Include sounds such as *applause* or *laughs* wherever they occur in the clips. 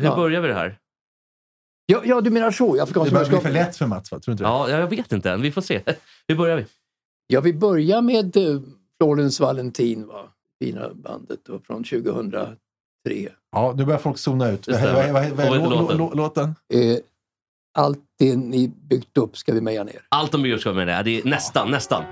Hur Ja. börjar vi det här? Ja, ja du menar så. Det börjar bli för lätt för Mats, va? tror du inte? Ja, jag vet inte än. Vi får se. *laughs* Hur börjar vi? Ja, vi börjar med eh, Florence Valentin, va? fina bandet då, från 2003. Ja, nu börjar folk zona ut. Vad är låten? lå- låten? Eh, allt det ni byggt upp ska vi meja ner. Allt om björskap med det. Det är nästan, nästan.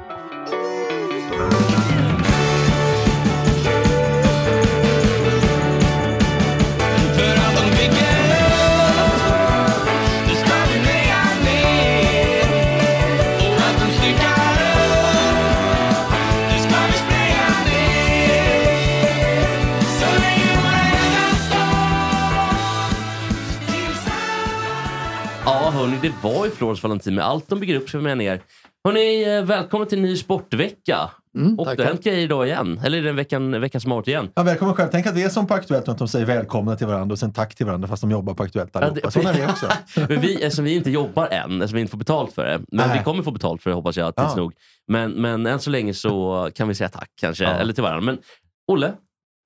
Hörni, det var ju Florence Valentin med allt de bygger upp vi med ner. Hörni, eh, välkommen till en ny sportvecka. Mm, och det har hänt grejer idag igen. Eller är det en veckan, veckan som har varit igen? Ja, välkommen själv. Tänk att vi är som på Aktuellt, att de säger välkomna till varandra och sen tack till varandra fast de jobbar på Aktuellt allihopa. det- Sådana är vi också. *laughs* Men vi, eftersom vi inte jobbar än, eftersom vi inte får betalt för det. Men Nej. vi kommer få betalt för det hoppas jag tids Ja. nog. Men, men än så länge så kan vi säga tack kanske, Ja. eller till varandra. Men Olle,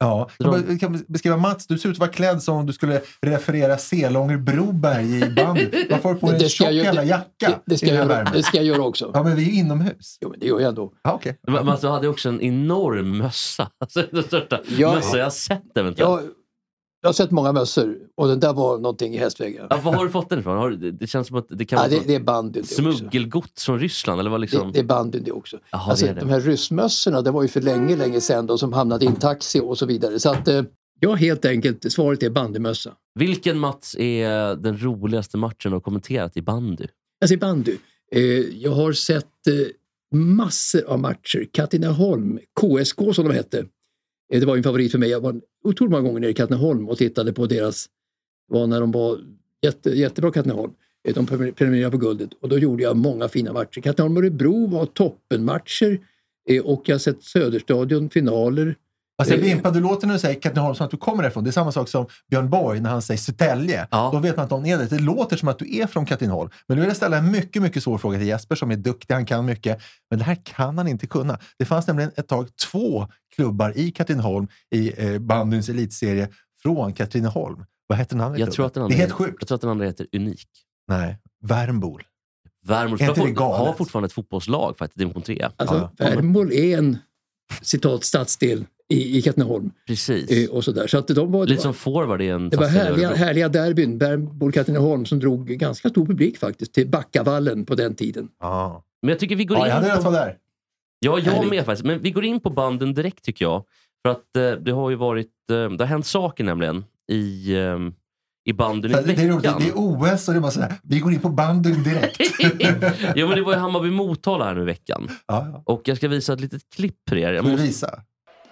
Ja. Vi kan beskriva Mats, du ser ut att vara klädd som om du skulle referera Selånger Broberg i bandy. Varför har du på dig en Det ska tjock jag- jävla jacka Det, det, ska i jag göra, det ska jag göra också. Ja, men vi är inomhus. Jo, men det gör jag ändå. Ja, okej. men alltså, du hade också en enorm mössa. *laughs* Alltså, den största Ja. mössa jag har sett eventuellt. Jag, jag har sett många mössor och den där var någonting i hästvägen. Ja, var har du fått den ifrån? Har, det, känns som att det kan Ja, vara det, det är bandyn smuggelgods från Ryssland. Eller vad liksom... Det, det är bandyn det också. Jaha, alltså, det det. De här ryssmössorna, det var ju för länge, länge sedan då, som hamnade i en taxi och så vidare. Så att, eh, ja, helt enkelt, svaret är bandymössa. Vilken Mats är den roligaste matchen du har kommenterat i bandy? Jag säger bandy. Eh, jag har sett eh, massor av matcher. Katrineholm, KSK som de hette. Eh, det var en favorit för mig. Jag var otroligt många gånger nere i Katrineholm och tittade på deras, det var när de var jätte, jättebra Katrineholm. Eh, de prenumererade på guldet och då gjorde jag många fina matcher. Katrineholm och Örebro var toppenmatcher eh, och jag har sett Söderstadion finaler. Alltså, jag impad. Du låter när du säger Katrineholm som att du kommer därifrån. Det är samma sak som Björn Borg när han säger Södertälje. Ja. Då vet man att någon är det. Det låter som att du är från Katrineholm. Men nu vill jag ställa en mycket, mycket svår fråga till Jesper som är duktig. Han kan mycket. Men det här kan han inte kunna. Det fanns nämligen ett tag två klubbar i Katrineholm i eh, bandyns elitserie från Katrineholm. Vad hette den andra Jag klubben? tror, att den det andra är helt Jag sjukt. tror att den andra heter Unik. Nej, Värmbol. Det har, fortfarande ett fotbollslag faktiskt, division 3. Alltså, Ja. Värmol är en citat stadsdel i, i Katrineholm. Precis. Eh, och sådär. Så att de var, Lite som forward i en Det var härliga, härliga derbyn, Värmbo-Katrineholm, som drog ganska stor publik faktiskt till Backavallen på den tiden. Ja. Men jag tycker vi går Ja, in jag hade rätt vara där. Ja, jag Härligt. med faktiskt. Men vi går in på banden direkt tycker jag. För att eh, det har ju varit... Eh, det har hänt saker nämligen i, eh, i banden i Det, det, är roligt. veckan. det är OS och det är bara sådär. Vi går in på bandyn direkt. *laughs* ja, men det var ju Hammarby-Motala här nu i veckan. Ja, ja. Och jag ska visa ett litet klipp för er. Jag måste... visa?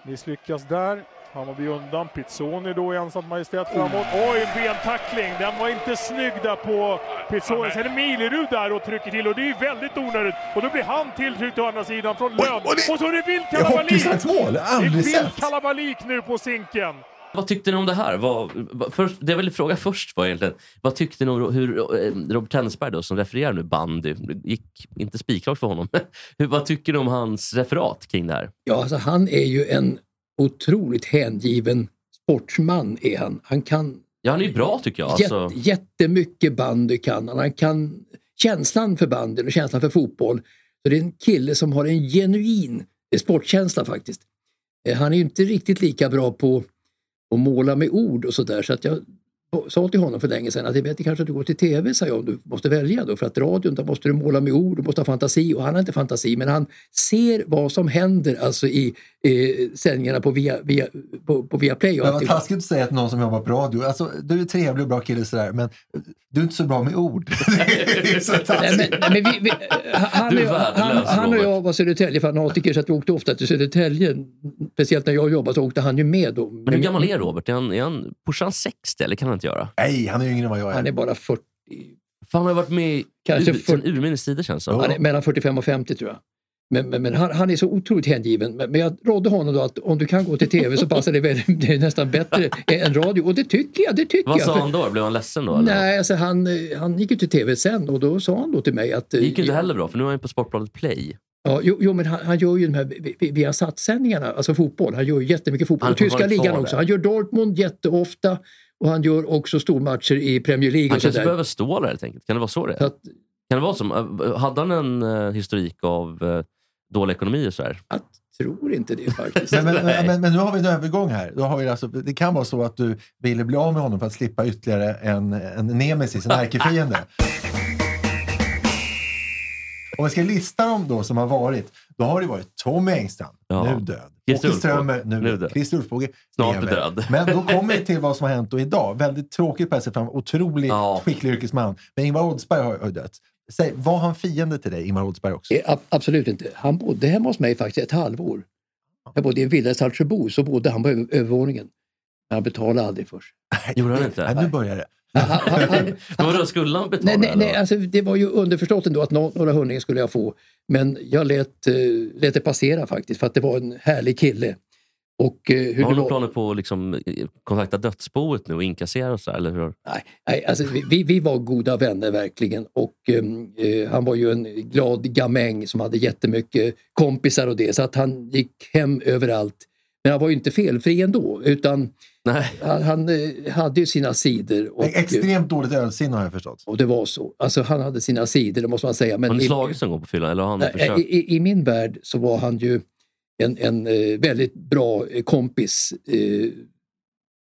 Misslyckas där. Hammarby undan. Pizzoni då i ensamt majestät framåt. Oj, en bentackling. Den var inte snygg där på Pizzoni. Sen är Milerud där och trycker till och det är ju väldigt onödigt. Och då blir han tilltryckt å andra sidan från Lönn. och Och så är det vilt Det är kalabalik! Det är sett! kalabalik nu på Zinken. Vad tyckte ni om det här? Vad, vad, först, det jag ville fråga först var egentligen, vad tyckte ni om hur eh, Robert Tennisberg då, som refererar nu bandy, gick inte spikrakt för honom. *laughs* vad tycker ni om hans referat kring det här? Ja, alltså han är ju en otroligt hängiven sportsman. Är han. han kan Ja, han är ju bra tycker jag. jätte, Alltså, jättemycket bandy. Kan han. han kan känslan för bandyn och känslan för fotboll. Så det är en kille som har en genuin sportkänsla faktiskt. Eh, Han är ju inte riktigt lika bra på och måla med ord och sådär. Så att jag sa till honom för länge sedan att det är bättre kanske att du går till TV, sa jag, om du måste välja då. För att radion, där måste du måla med ord, du måste ha fantasi. Och han har inte fantasi, men han ser vad som händer alltså i eh, sändningarna på Via, via, på, på Viaplay. Men vad taskigt att säga till någon som jobbar på radio. Alltså, du är trevlig och bra kille sådär, men du är inte så bra med ord. *laughs* det är så taskigt. men, nej, men vi, vi, han, Du och jag, han, han och jag var Södertäljefanatiker så att vi åkte ofta till Södertälje. Speciellt när jag jobbade så åkte han ju med då. Men hur gammal är Robert? Är han, är han, pushar han 60 eller kan han inte göra? Nej, han är yngre än vad jag är. Han är bara 40, Fan, han har varit med Kanske ur, för- sen urminnes tider känns det han är mellan 45 och 50 tror jag. Men, men, men han, han är så otroligt hängiven. Men, men jag rådde honom då att om du kan gå till tv så passar det, väl, det är nästan bättre än radio. Och det tycker jag. Det tycker Vad jag. sa han då? Blev han ledsen då? eller? Nej, alltså han, han gick ju till tv sen och då sa han då till mig att... eh, Det gick ju inte heller bra för nu är han på Sportbladet Play. Ja, jo, jo, men han, han gör ju de här vi- vi- Viasat-sändningarna, alltså fotboll. Han gör ju jättemycket fotboll. Han Och tyska ligan också. Han gör Dortmund jätteofta och han gör också stormatcher i Premier League. Han kanske sådär. behöver stå där helt enkelt. Kan det vara så det är? Så att, Kan det vara som, eh, hade han en eh, historik av eh, dålig ekonomi och så här? jag tror inte det faktiskt. *laughs* Men, men, men, men nu har vi en övergång här. Då har vi alltså, det kan vara så att du ville bli av med honom för att slippa ytterligare en, en nemesis, en ärkefiende. Om vi ska lista dem då som har varit, då har det varit Tommy Engstrand, Ja. nu död. Christer Åke Ulfbåge, Strömmer, nu, nu död. död. Christer Ulfbåge, Snart död. *laughs* Men då kommer vi till vad som har hänt då idag. Väldigt tråkigt på SF, otroligt Ja. skicklig yrkesman. Men Ingvar Oldsberg har, har dött. Säg, var han fiende till dig, Ingvar Oldsberg också? Eh, ab- Absolut inte. Han bodde hemma hos mig faktiskt ett halvår. Jag bodde i en villa i Saltsjöbo, så bodde han på över, övervåningen. Men han betalade aldrig för sig. *laughs* Gjorde han inte? Nej, nu börjar det. Vadå, skulle han betala? nej, nej, nej, alltså, det var ju underförstått ändå att nå, några hundringar skulle jag få. Men jag lät, eh, lät det passera faktiskt, för att det var en härlig kille. Och, eh, hur har du planer på att liksom, eh, kontakta dödsboet nu och inkassera och så eller hur? Nej, nej alltså, vi- vi, vi var goda vänner verkligen och ehm, eh, han var ju en glad gamäng som hade jättemycket kompisar och det så att han gick hem överallt. Men han var ju inte felfri ändå utan Nej. han, han eh, hade ju sina sidor. Och, Extremt dåligt ölsinne har jag förstått. och det var så. Alltså han hade sina sidor, det måste man säga. Men Har ni i- slagits någon gång på fyllan? Eller har han Nej, försökt? i, i, I min värld så var han ju en, en eh, väldigt bra eh, kompis, eh,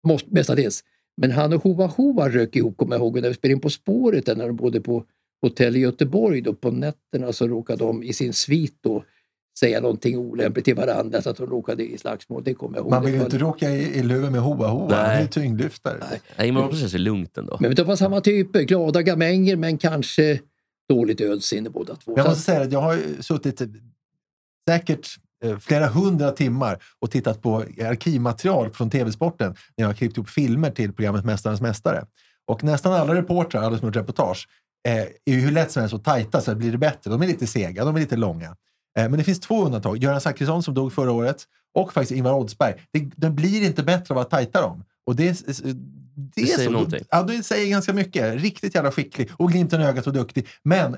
måste- mestadels. Men han och Hova Hova rök ihop, kommer jag ihåg, när vi spelade in På spåret där när de bodde på hotell i Göteborg. Då, på nätterna så råkade de i sin svit då säga någonting olämpligt till varandra så att de råkade i slagsmål. Det kommer jag ihåg. Man Det vill ju inte råka i, i luven med Hoa Hoa. Han är ju tyngdlyftare. Nej. Nej, Ingmar Olsson känns ju lugnt ändå. Men det var samma typer, glada gamänger men kanske dåligt ölsinne båda två. Jag måste säga att jag har suttit säkert eh, flera hundra timmar och tittat på arkivmaterial från TV-sporten när jag har klippt ihop filmer till programmet Mästarens Mästare. Och nästan alla reportrar, alla som gjort reportage, eh, är ju hur lätt som helst att tajta så att blir det bättre. De är lite sega, de är lite långa. Eh, men det finns två undantag. Göran Zachrisson som dog förra året och faktiskt Ingvar Oldsberg. Det, det blir inte bättre av att tajta dem. Och det, det, är säger så. någonting. Ja, det säger ganska mycket. Riktigt jävla skicklig och glimten i ögat och duktig. Men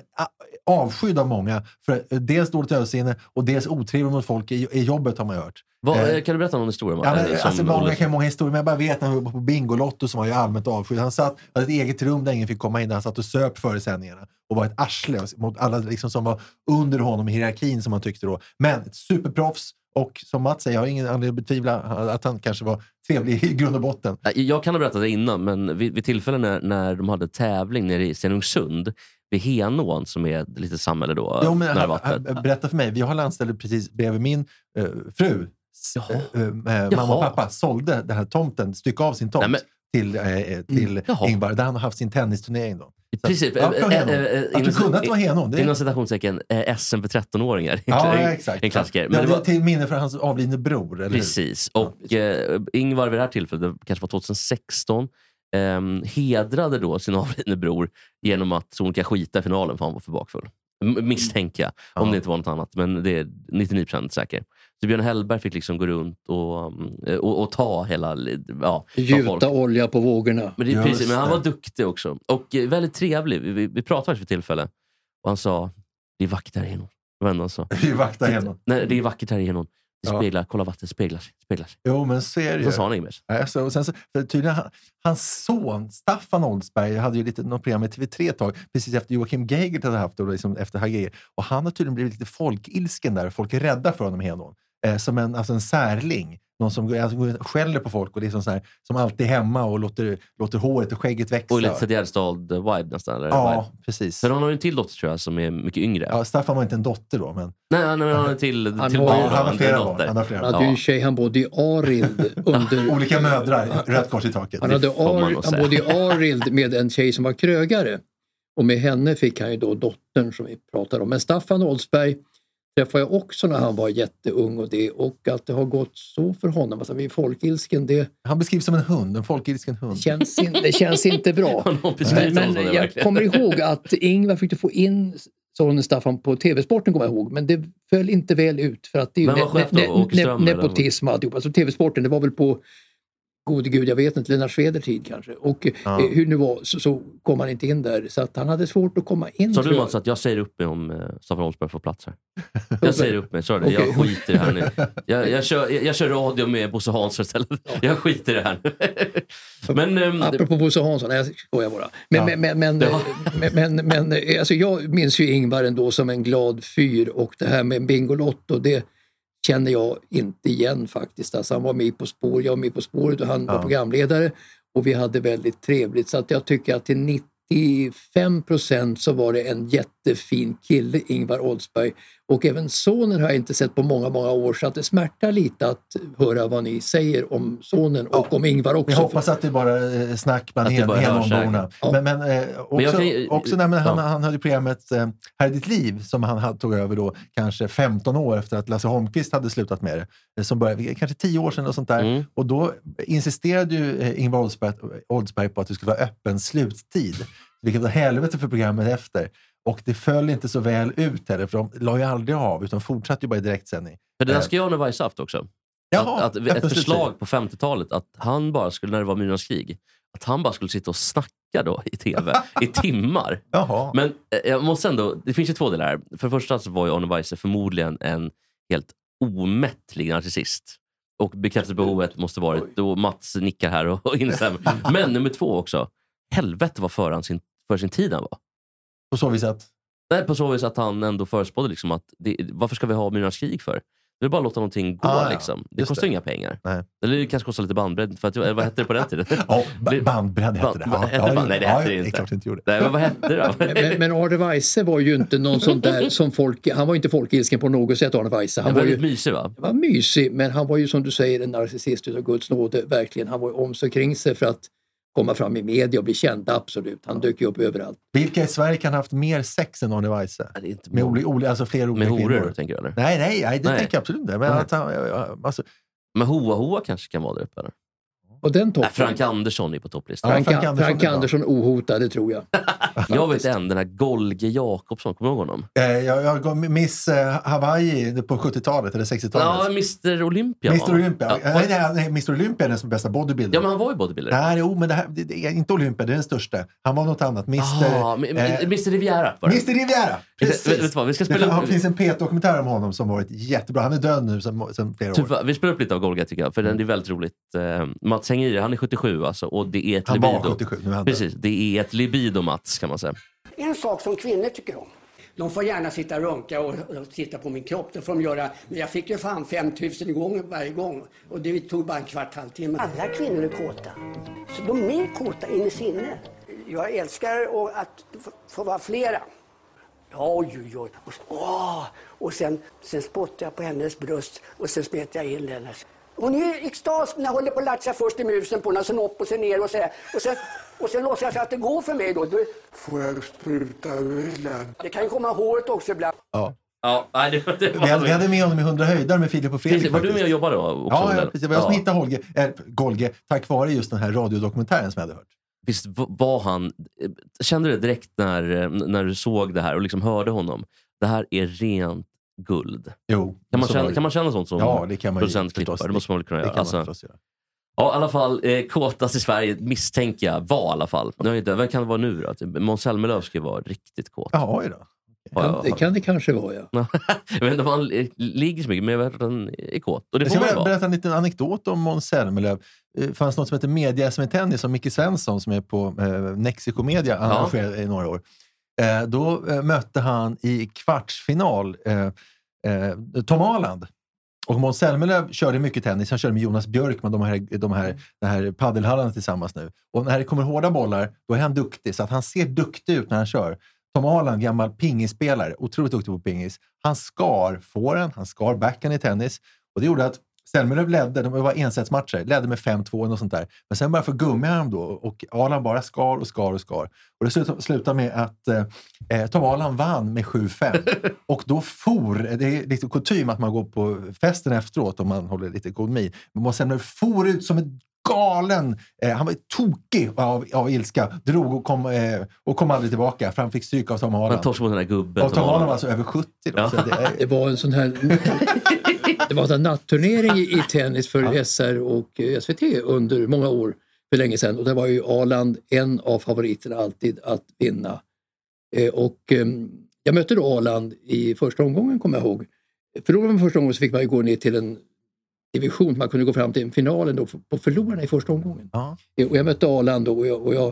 avskydd av många för dels dåligt ölsinne och dels otrevlig mot folk i, i jobbet har man hört. Vad, Eh, eh, kan du berätta någon historia? Ja, eh, men, som alltså, många kan många historier, men jag bara vet när han var på Bingolotto som var ju allmänt avskydd. Han satt, hade ett eget rum där ingen fick komma in. Han satt och söp före sändningarna och var ett arsle mot alla liksom, som var under honom i hierarkin som han tyckte då. Men ett superproffs och som Mats säger, jag har ingen anledning att betvivla att han kanske var trevlig i grund och botten. Jag kan ha berättat det innan, men vid, vid tillfällen när, när de hade tävling nere i Stenungsund, vid Henån som är ett litet samhälle då, Jo, men, nära vattnet. berätta för mig, vi har landställe precis bredvid min eh, fru. Eh, mamma och pappa sålde den här tomten, stycke av sin tomt Nej, men- till, eh, till Jaha. Ingvar, där han har haft sin tennisturnering. Då. Så- Precis. Ja, Henån. eh, eh, Att du kunde att det var Henån. Det Inom citationstecken eh, SM för 13-åringar. Ja, *laughs* En- exakt. En klassiker. Men det var till minne för hans avlidne bror, eller hur? precis. Och eh, Ingvar vid det här tillfället, det kanske var 2016, eh, hedrade då sin avlidne bror genom att sonika skita i finalen för han var för bakfull. Misstänker jag, om Ja. det inte var något annat. Men det är 99% säker. Så Björn Hellberg fick liksom gå runt och, mm, och, och ta hela... Ja. Gjuta olja på vågorna. Men, det är precis, men han det. var duktig också. Och eh, väldigt trevlig. Vi, vi, pratade faktiskt vid tillfälle. Och han sa, det är vackert här igenom. Det var det enda han sa. Vi vaktar Henån. Nej, det är vackert här igenom. Ja. speglar, kolla vattnet speglar sig. Speglar sig. Jo, men är det Så ju. sa han inget mer. Nej, så, och sen så, för tydligen, han, hans son Staffan Oldsberg hade ju lite, något program i TV3 ett tag, precis efter Joakim Geigert hade haft det, liksom efter Hager. Och han har tydligen blivit lite folkilsken där. Folk är rädda för honom i Henån. Eh, som en, alltså en särling. Någon som går- alltså, skäller på folk och liksom så här, som alltid är hemma och låter, låter håret och skägget växa. Och lite Ted Gärdestad-vibe nästan. Eller? ja, precis. För han har ju en till dotter tror jag som är mycket yngre. Ja, Staffan var inte en dotter då, men Nej, han, han har en till, Han till har- barn. han har en flera dotter. barn. Han har flera Han hade ju en tjej, han bodde i Arild *laughs* under... Olika mödrar, rött kors i taket. Han, hade Ar, han bodde i *laughs* Arild med en tjej som var krögare. Och med henne fick han ju då dottern som vi pratade om. Men Staffan Oldsberg träffade jag också när han var jätteung och det. Och att det har gått så för honom, alltså vid folkilsken, det Han beskrivs som en hund, en folkilsken hund. känns, in, det känns inte bra. *laughs* Men, men jag verkligen. kommer ihåg att Ingvar fick få in sonen Staffan på TV-sporten, kommer jag ihåg. Men det föll inte väl ut. För att det är? Åke Ström, eller? nepotism och alltihop. Alltså TV-sporten, det var väl på gode gud, jag vet inte, Lennart Sweder tid kanske. Och Ja. eh, hur nu var så, så kom han inte in där. Så att han hade svårt att komma in. Sa du. Mats att jag säger upp mig om eh, Staffan Oldsberg får plats här? *laughs* Jag säger upp mig, sa du det? Jag skiter i det här nu. *laughs* Jag, jag, kör, jag, jag kör radio med Bosse Hansson istället. Jag skiter i det här nu. Men, ehm, Apropå Bosse Hansson, nej jag skojar bara. Men, Ja. men, men, men, Ja. men, men, men eh, alltså jag minns ju Ingvar ändå som en glad fyr och det här med Bingolotto det känner jag inte igen faktiskt. Alltså han var med På spår, jag var med På spåret och han var Ja. programledare och vi hade väldigt trevligt så att jag tycker att till 95 procent så var det en jättefin kille, Ingvar Oldsberg. Och även sonen har jag inte sett på många, många år så att det smärtar lite att höra vad ni säger om sonen och Ja. om Ingvar också. Jag hoppas att det är bara snack bland Att det hen- bara hörs Henholmborna. säkert. Ja. Men, men, eh, också, Men kan också nej, men han, ja. han hade ju programmet eh, Här är ditt liv som han hade, tog över då kanske 15 år efter att Lasse Holmqvist hade slutat med det. Eh, Som började, kanske 10 år sedan och sånt där. Mm. Och då insisterade ju eh, Ingvar Oldsberg, Oldsberg på att det skulle vara öppen sluttid. Vilket var helvete för programmet efter. Och det föll inte så väl ut heller, för de la ju aldrig av utan fortsatte ju bara i direktsändning. för det där Eh. ska jag och Weise också. Jaha, att, att, ett förslag på 50-talet att han bara skulle, när det var Myrornas krig, att han bara skulle sitta och snacka då i tv i *laughs* timmar. Jaha. Men eh, jag måste ändå, det finns ju två delar här. För det första så var ju Arne Weise förmodligen en helt omättlig narcissist. Och bekräftelsebehovet måste varit, då Mats nickar här och, och instämmer. *laughs* Men nummer två också, helvete vad för, han sin, för sin tid han var. På så vis att... Nej, på så vis att han ändå förespådde liksom att det, varför ska vi ha Myrornas krig för? Det är bara att låta någonting gå. Ah, ja. liksom. Det Just kostar det. inga pengar. Nej. Eller det kanske kostar lite bandbredd. För att, vad hette det på den tiden? *laughs* Ja, Det- bandbredd hette det. Ba- Ja, hette ja, band? Nej, det ja, hette det Det inte. klart det inte gjorde. Nej, men vad hette det då? Men, men Arne Weise var ju inte någon sån där som folk, han var inte folkilsken på något sätt Arne Weise. Han Han var väldigt ju mysig va? var mysig men han var ju som du säger en narcissist utav Guds nåde, verkligen. Han var ju om sig kring sig för att komma fram i media och bli känd, absolut. Han dök ju upp överallt. Vilka i Sverige kan ha haft mer sex än Arne Weise? Nej, det är inte Med, många. oli, oli, alltså fler Med olika horor kvinnor? tänker du eller? Nej, nej, nej, det Nej. tänker jag absolut inte. Men Nej. att han, alltså, Men Hoa Hoa kanske kan vara där uppe? Eller? Och den toppen. Nej, Frank Andersson är på topplistan. Frank, Frank Frank, Andersson Andersson, är bra. ohotad, det tror jag. *laughs* Jag vet en, den här Golge Jakobsson, kommer du ihåg honom? eh, jag, jag Miss eh, Hawaii på 70-talet eller 60-talet. Ja, Mr Olympia Mr? Olympia. Ja, nej, nej, nej, Mr Olympia är den som bästa bodybuilder. ja, men han var ju bodybuilder. Nej, jo, men det, här, det, det är inte Olympia, det är den största. Han var något annat. Mr, Ah, eh, Mr Riviera var det. Mr Riviera! Precis. Vet, vet vad, vi ska Det, spela han upp, finns en P1-dokumentär om honom som varit jättebra. Han är död nu sedan flera år. typ, vi spelar upp lite av Golga tycker jag, för den är väldigt roligt. Eh, Mats hänger i det, han är 77 alltså, och det är ett Han var libido. 77, nu. Precis, det är ett libido Mats kan man säga. En sak som kvinnor tycker om. De får gärna sitta och runka och, och titta på min kropp. Det får de göra. Men jag fick ju fan 5000 gånger varje gång. Och det tog bara en kvart, halvtimme. Alla kvinnor är kåta. Så de är kåta in i sinne. Jag älskar att få, vara flera. Oj, oj, oj. Och, åh! och sen, sen spottar jag på hennes bröst och sen smetar jag in hennes. Hon är i extas när jag håller på att latcha först i musen på henne, sen upp och sen ner och så här. Och sen, och sen låtsas jag att det går för mig då. då får jag spruta ölen? Det kan ju komma håret också ibland. Ja. Ja, nej, det, det Vi hade, vi hade med honom i 100 höjdar med Filip och Fredrik. Precis, var du med och jobbade då? Också Ja, ja, precis. Det var jag som hittade Holge, äh, Golge tack vare just den här radiodokumentären som jag hade hört. Visst var han... eh, Kände du det direkt när, eh, när du såg det här och liksom hörde honom? Det här är rent guld. Jo, Kan man, känna, det. kan man känna sånt som Ja, det kan man producentklippare? förstås. Det måste man väl kunna Det göra? kan man Alltså, förstås göra. ja, i alla fall, eh, kåtast i Sverige misstänker jag var i alla fall. Nu jag inte, vem kan det vara nu då? Måns Zelmerlöw ska ju vara riktigt kåt. Då. Ja, Kan, ja. det kan det kanske vara, ja. *laughs* jag vet inte om han eh, ligger så mycket, men jag vet att han är kåt. Och det Jag får ska man berätta en liten anekdot om Måns Zelmerlöw. Det fanns något som heter Media som är tennis som Micke Svensson som är på eh, Mexico Media Ja. arrangerade i några år. Eh, då eh, mötte han i kvartsfinal eh, eh, Tom Aland. Och Måns Zelmerlöw körde mycket tennis. Han körde med Jonas Björkman, de här, de här, de här paddelhallarna tillsammans nu. Och när det kommer hårda bollar, då är han duktig. Så att han ser duktig ut när han kör. Tom Arland, gammal pingisspelare, otroligt duktig på pingis. Han skar fåren, han skar backen i tennis. Och det gjorde att Zelmerlöw ledde, det var ensetsmatcher, ledde med 5-2 och sånt där. Men sen började få gummiarm då och Arland bara skar och skar och skar. Och det slutade, med att eh, Tom Arland vann med 7-5. *laughs* och då for, det är lite kutym att man går på festen efteråt om man håller lite god min. Men Måns Zelmerlöw for ut som en galen. Eh, han var tokig av, av ilska. Drog och kom, eh, och kom aldrig tillbaka för han fick stryk av Tom Man Arland. torskade mot den där gubben. Och Tom Arland var alltså över 70 då. Ja. Så det är, Det var en sån här, *laughs* det var en natturnering i, i tennis för SR och eh, SVT under många år för länge sedan. Och där var ju Arland en av favoriterna alltid att vinna. Eh, och eh, jag mötte då Arland i första omgången kommer jag ihåg. Förlorade man första omgången så fick man ju gå ner till en division. Man kunde gå fram till finalen då på förlorarna i första omgången. ja. Eh, Och jag mötte Arland då och jag, och jag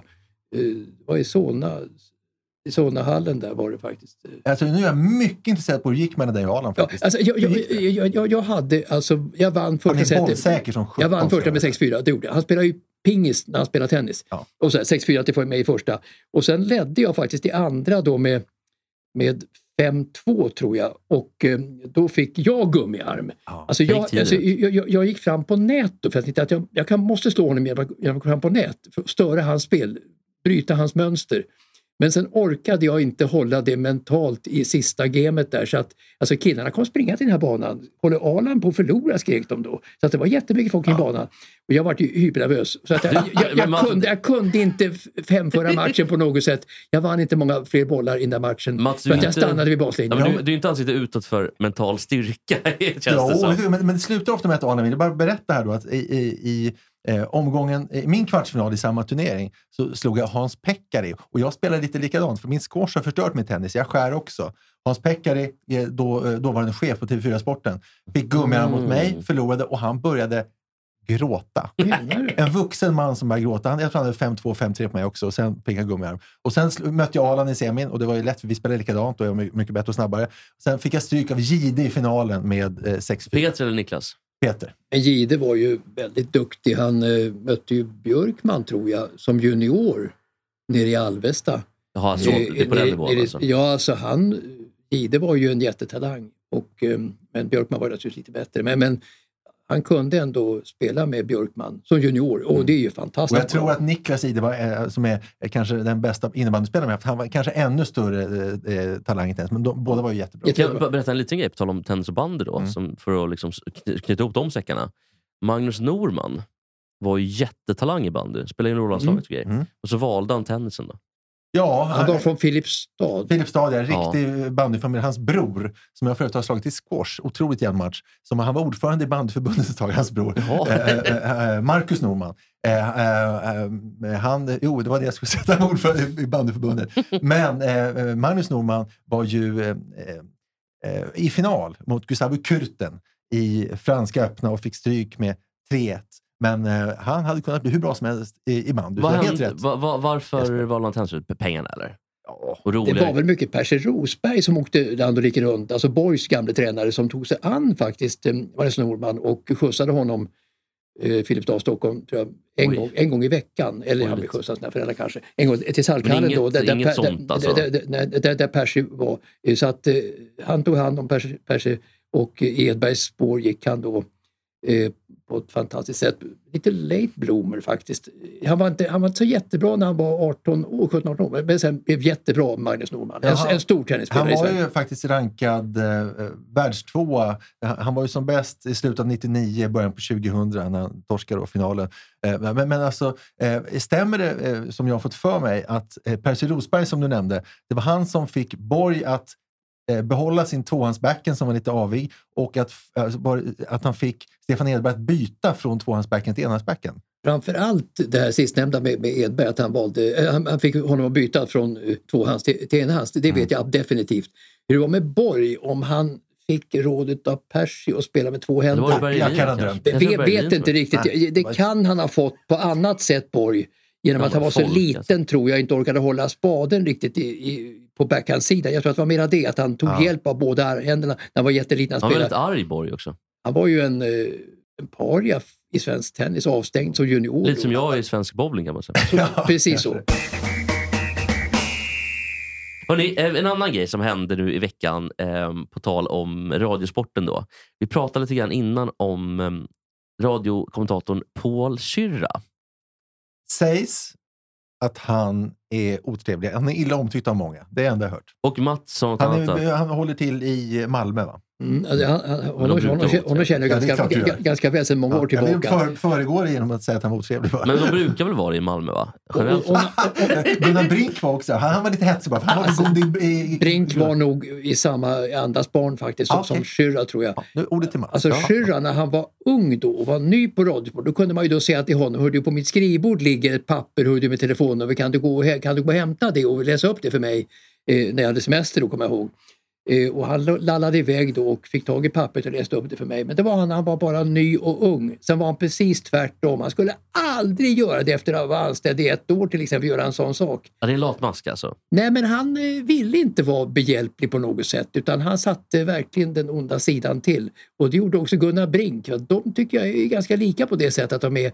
eh, var i Solna, i Solnahallen där var det faktiskt. eh, Alltså, nu är jag mycket intresserad på hur det gick mellan dig och Arland. Ja, Faktiskt. alltså, jag, jag, jag, jag, jag hade, alltså, jag vann han första är setet. bollsäker som sjutton. Jag vann första med ska jag 6-4, det gjorde jag. Han spelar ju pingis när han spelar tennis. Ja. Och så här, 6-4 till får jag med i första. Och sen ledde jag faktiskt i andra då med, med 5-2 tror jag och eh, då fick jag gummiarm. Ja, Alltså jag, alltså, jag, jag, jag gick fram på nät då, för jag tänkte att jag, jag kan, måste slå honom genom att gå fram på nät för att störa hans spel, bryta hans mönster. Men sen orkade jag inte hålla det mentalt i sista gamet där så att alltså killarna kom springa till den här banan. Håller Arland på att förlora skrek de då. Så att det var jättemycket folk kring banan. Och jag var ju hypernervös. Så att jag, *laughs* jag, jag, jag, Mats- kunde, jag kunde inte femföra matchen på något sätt. Jag vann inte många fler bollar i den där matchen. Mats, för du att är jag inte- stannade vid Ja, baslinjen. men du, du är inte alls lite utåt för mental styrka, *laughs* känns det Ja, som. du, men, men det slutar ofta med att Arland vinner. Bara berätta här då att i, i, i eh, omgången, i min kvartsfinal i samma turnering så slog jag Hans-Pekkari och jag spelade lite likadant för min squash har förstört min tennis. Jag skär också. Hans-Pekkari, eh, då, eh, dåvarande chef på TV4-sporten, fick gummiarm mot mig, förlorade och han började gråta. Du? En vuxen man som började gråta. Han, jag tror han hade 5-2, 5-3 på mig också och sen fick han gummiarm. Och sen mötte jag Arland i semin och det var ju lätt för vi spelade likadant och jag var my- mycket bättre och snabbare. Sen fick jag stryk av Jihde i finalen med eh, 6-4. Peter eller Niklas? Peter. Men Gide var ju väldigt duktig. Han eh, mötte ju Björkman tror jag som junior nere i Alvesta. Jaha, så, det är på den nivån alltså. Ja, alltså han, Gide var ju en jättetalang. Och, eh, men Björkman var naturligtvis lite bättre. Men, men han kunde ändå spela med Björkman som junior och det är ju fantastiskt. Och jag tror att Niklas Ide, var, eh, som är kanske den bästa innebandyspelaren vi haft, han var kanske ännu större eh, eh, talang i tennis. Men de, båda var ju jättebra. Jätte- Kan jag bara berätta en liten grej på tal om tennis och bandy då, Mm. som, för att liksom kny- knyta ihop de säckarna. Magnus Norman var ju jättetalang i bandy, spelade i Norrlandslaget och grejer. Mm. Och så valde han tennisen då. Ja, Han var från Filipstad. Filipstad, ja, Ja. riktig bandyfamilj. Hans bror, som jag förut har slagit i squash, otroligt jämn match. Som, han var ordförande i bandyförbundet ett tag, hans bror. Jaha. Eh, eh, eh, Marcus Norman. Eh, eh, eh, han, jo, det var det jag skulle *laughs* säga, han var ordförande i bandyförbundet. Men eh, Magnus Norman var ju eh, eh, i final mot Gustavo Kurten i Franska öppna och fick stryk med 3-1. Men eh, han hade kunnat bli hur bra som helst i, i bandy. hände, helt rätt. va, va, varför valde han tennis? Pengarna eller? Och Det var väl mycket Percy Rosberg som åkte land och rike runt, alltså Borgs gamle tränare som tog sig an faktiskt eh, Magnus Norman och skjutsade honom eh, Filipstad, Stockholm, tror jag, en, Oj. gång, en gång i veckan. Eller Oj, han blev skjutsad av sina föräldrar kanske. En gång till inget- då. Där, där, sånt, där, alltså? där, där, där, där Percy var. Så att eh, han tog hand om Percy, Percy och i Edbergs spår gick han då eh, på ett fantastiskt sätt. Lite late bloomer faktiskt. Han var inte, han var inte så jättebra när han var 18 år, 17-18 år, men sen blev jättebra Magnus Norman. En, en stor Han tennisspelare i var ju faktiskt rankad eh, världstvåa. Han han var ju som bäst i slutet av 99, början på 2000 när han torskade finalen. Eh, men, men alltså, eh, stämmer det eh, som jag har fått för mig att eh, Percy Rosberg som du nämnde, det var han som fick Borg att behålla sin tvåhandsbacken som var lite avig och att, bara- att han fick Stefan Edberg att byta från tvåhandsbacken till enhandsbacken. Framför allt det här sistnämnda med, med Edberg, att han, valde, eh, han, han fick honom att byta från eh, tvåhands till, till enhands. Det vet jag definitivt. Hur det var med Borg, om han fick rådet av Percy att spela med två Det händer. var ju jag kan ha drömt. Jag tror vet, Berlin vet inte riktigt. Nej, det var- kan han ha fått på annat sätt, Borg. Genom att han var så folk, liten alltså. tror jag inte orkade hålla spaden riktigt i, i, på backhandsidan. Jag tror att det var mera det, att han tog Ja. hjälp av båda händerna när han var jätteliten. Han Han var väldigt arg Borg också. Han var ju en, eh, en paria i svensk tennis, avstängd som junior. Lite som jag i svensk bowling kan man säga. Så, *laughs* precis så. Hörrni, eh, en annan grej som hände nu i veckan, eh, på tal om radiosporten. då. Vi pratade lite grann innan om eh, radiokommentatorn Paul Syrra. Sägs att han är otrevlig. Han är illa omtyckt av många. Det är det enda jag hört. Och Mats sa Han, är, han håller till i Malmö, va? Mm, alltså, han, han, honom, känner jag Ja, det ganska, ganska väl sedan många år jag vill tillbaka. för, föregå det genom att säga att han var otrevlig. Bara. Men de brukar väl vara i Malmö? va? Gunnar Brink var också, han, han var lite hetsig bara. Han Alltså, hade god i, i, Brink var nog i samma andas barn faktiskt som, okej. som Schürrer tror jag. Ja, nu, ordet till Mats. Alltså Ja. Schürrer när han var ung då och var ny på Radiosport, då kunde man ju då säga till honom, hör du på mitt skrivbord ligger ett papper, hör du med telefonnummer, kan du gå och, hä- kan du gå och hämta det och läsa upp det för mig eh, när jag hade semester då kommer jag ihåg. Eh, och han lallade iväg då och fick tag i pappret och läste upp det för mig. Men det var han, han var bara ny och ung. Sen var han precis tvärtom. Han skulle aldrig göra det efter att vara anställd i ett år till exempel, göra en sån sak. Ja, det är en latmask alltså. Nej, men han eh, ville inte vara behjälplig på något sätt utan han satte verkligen den onda sidan till. Och det gjorde också Gunnar Brink. De tycker jag är ganska lika på det sättet att de är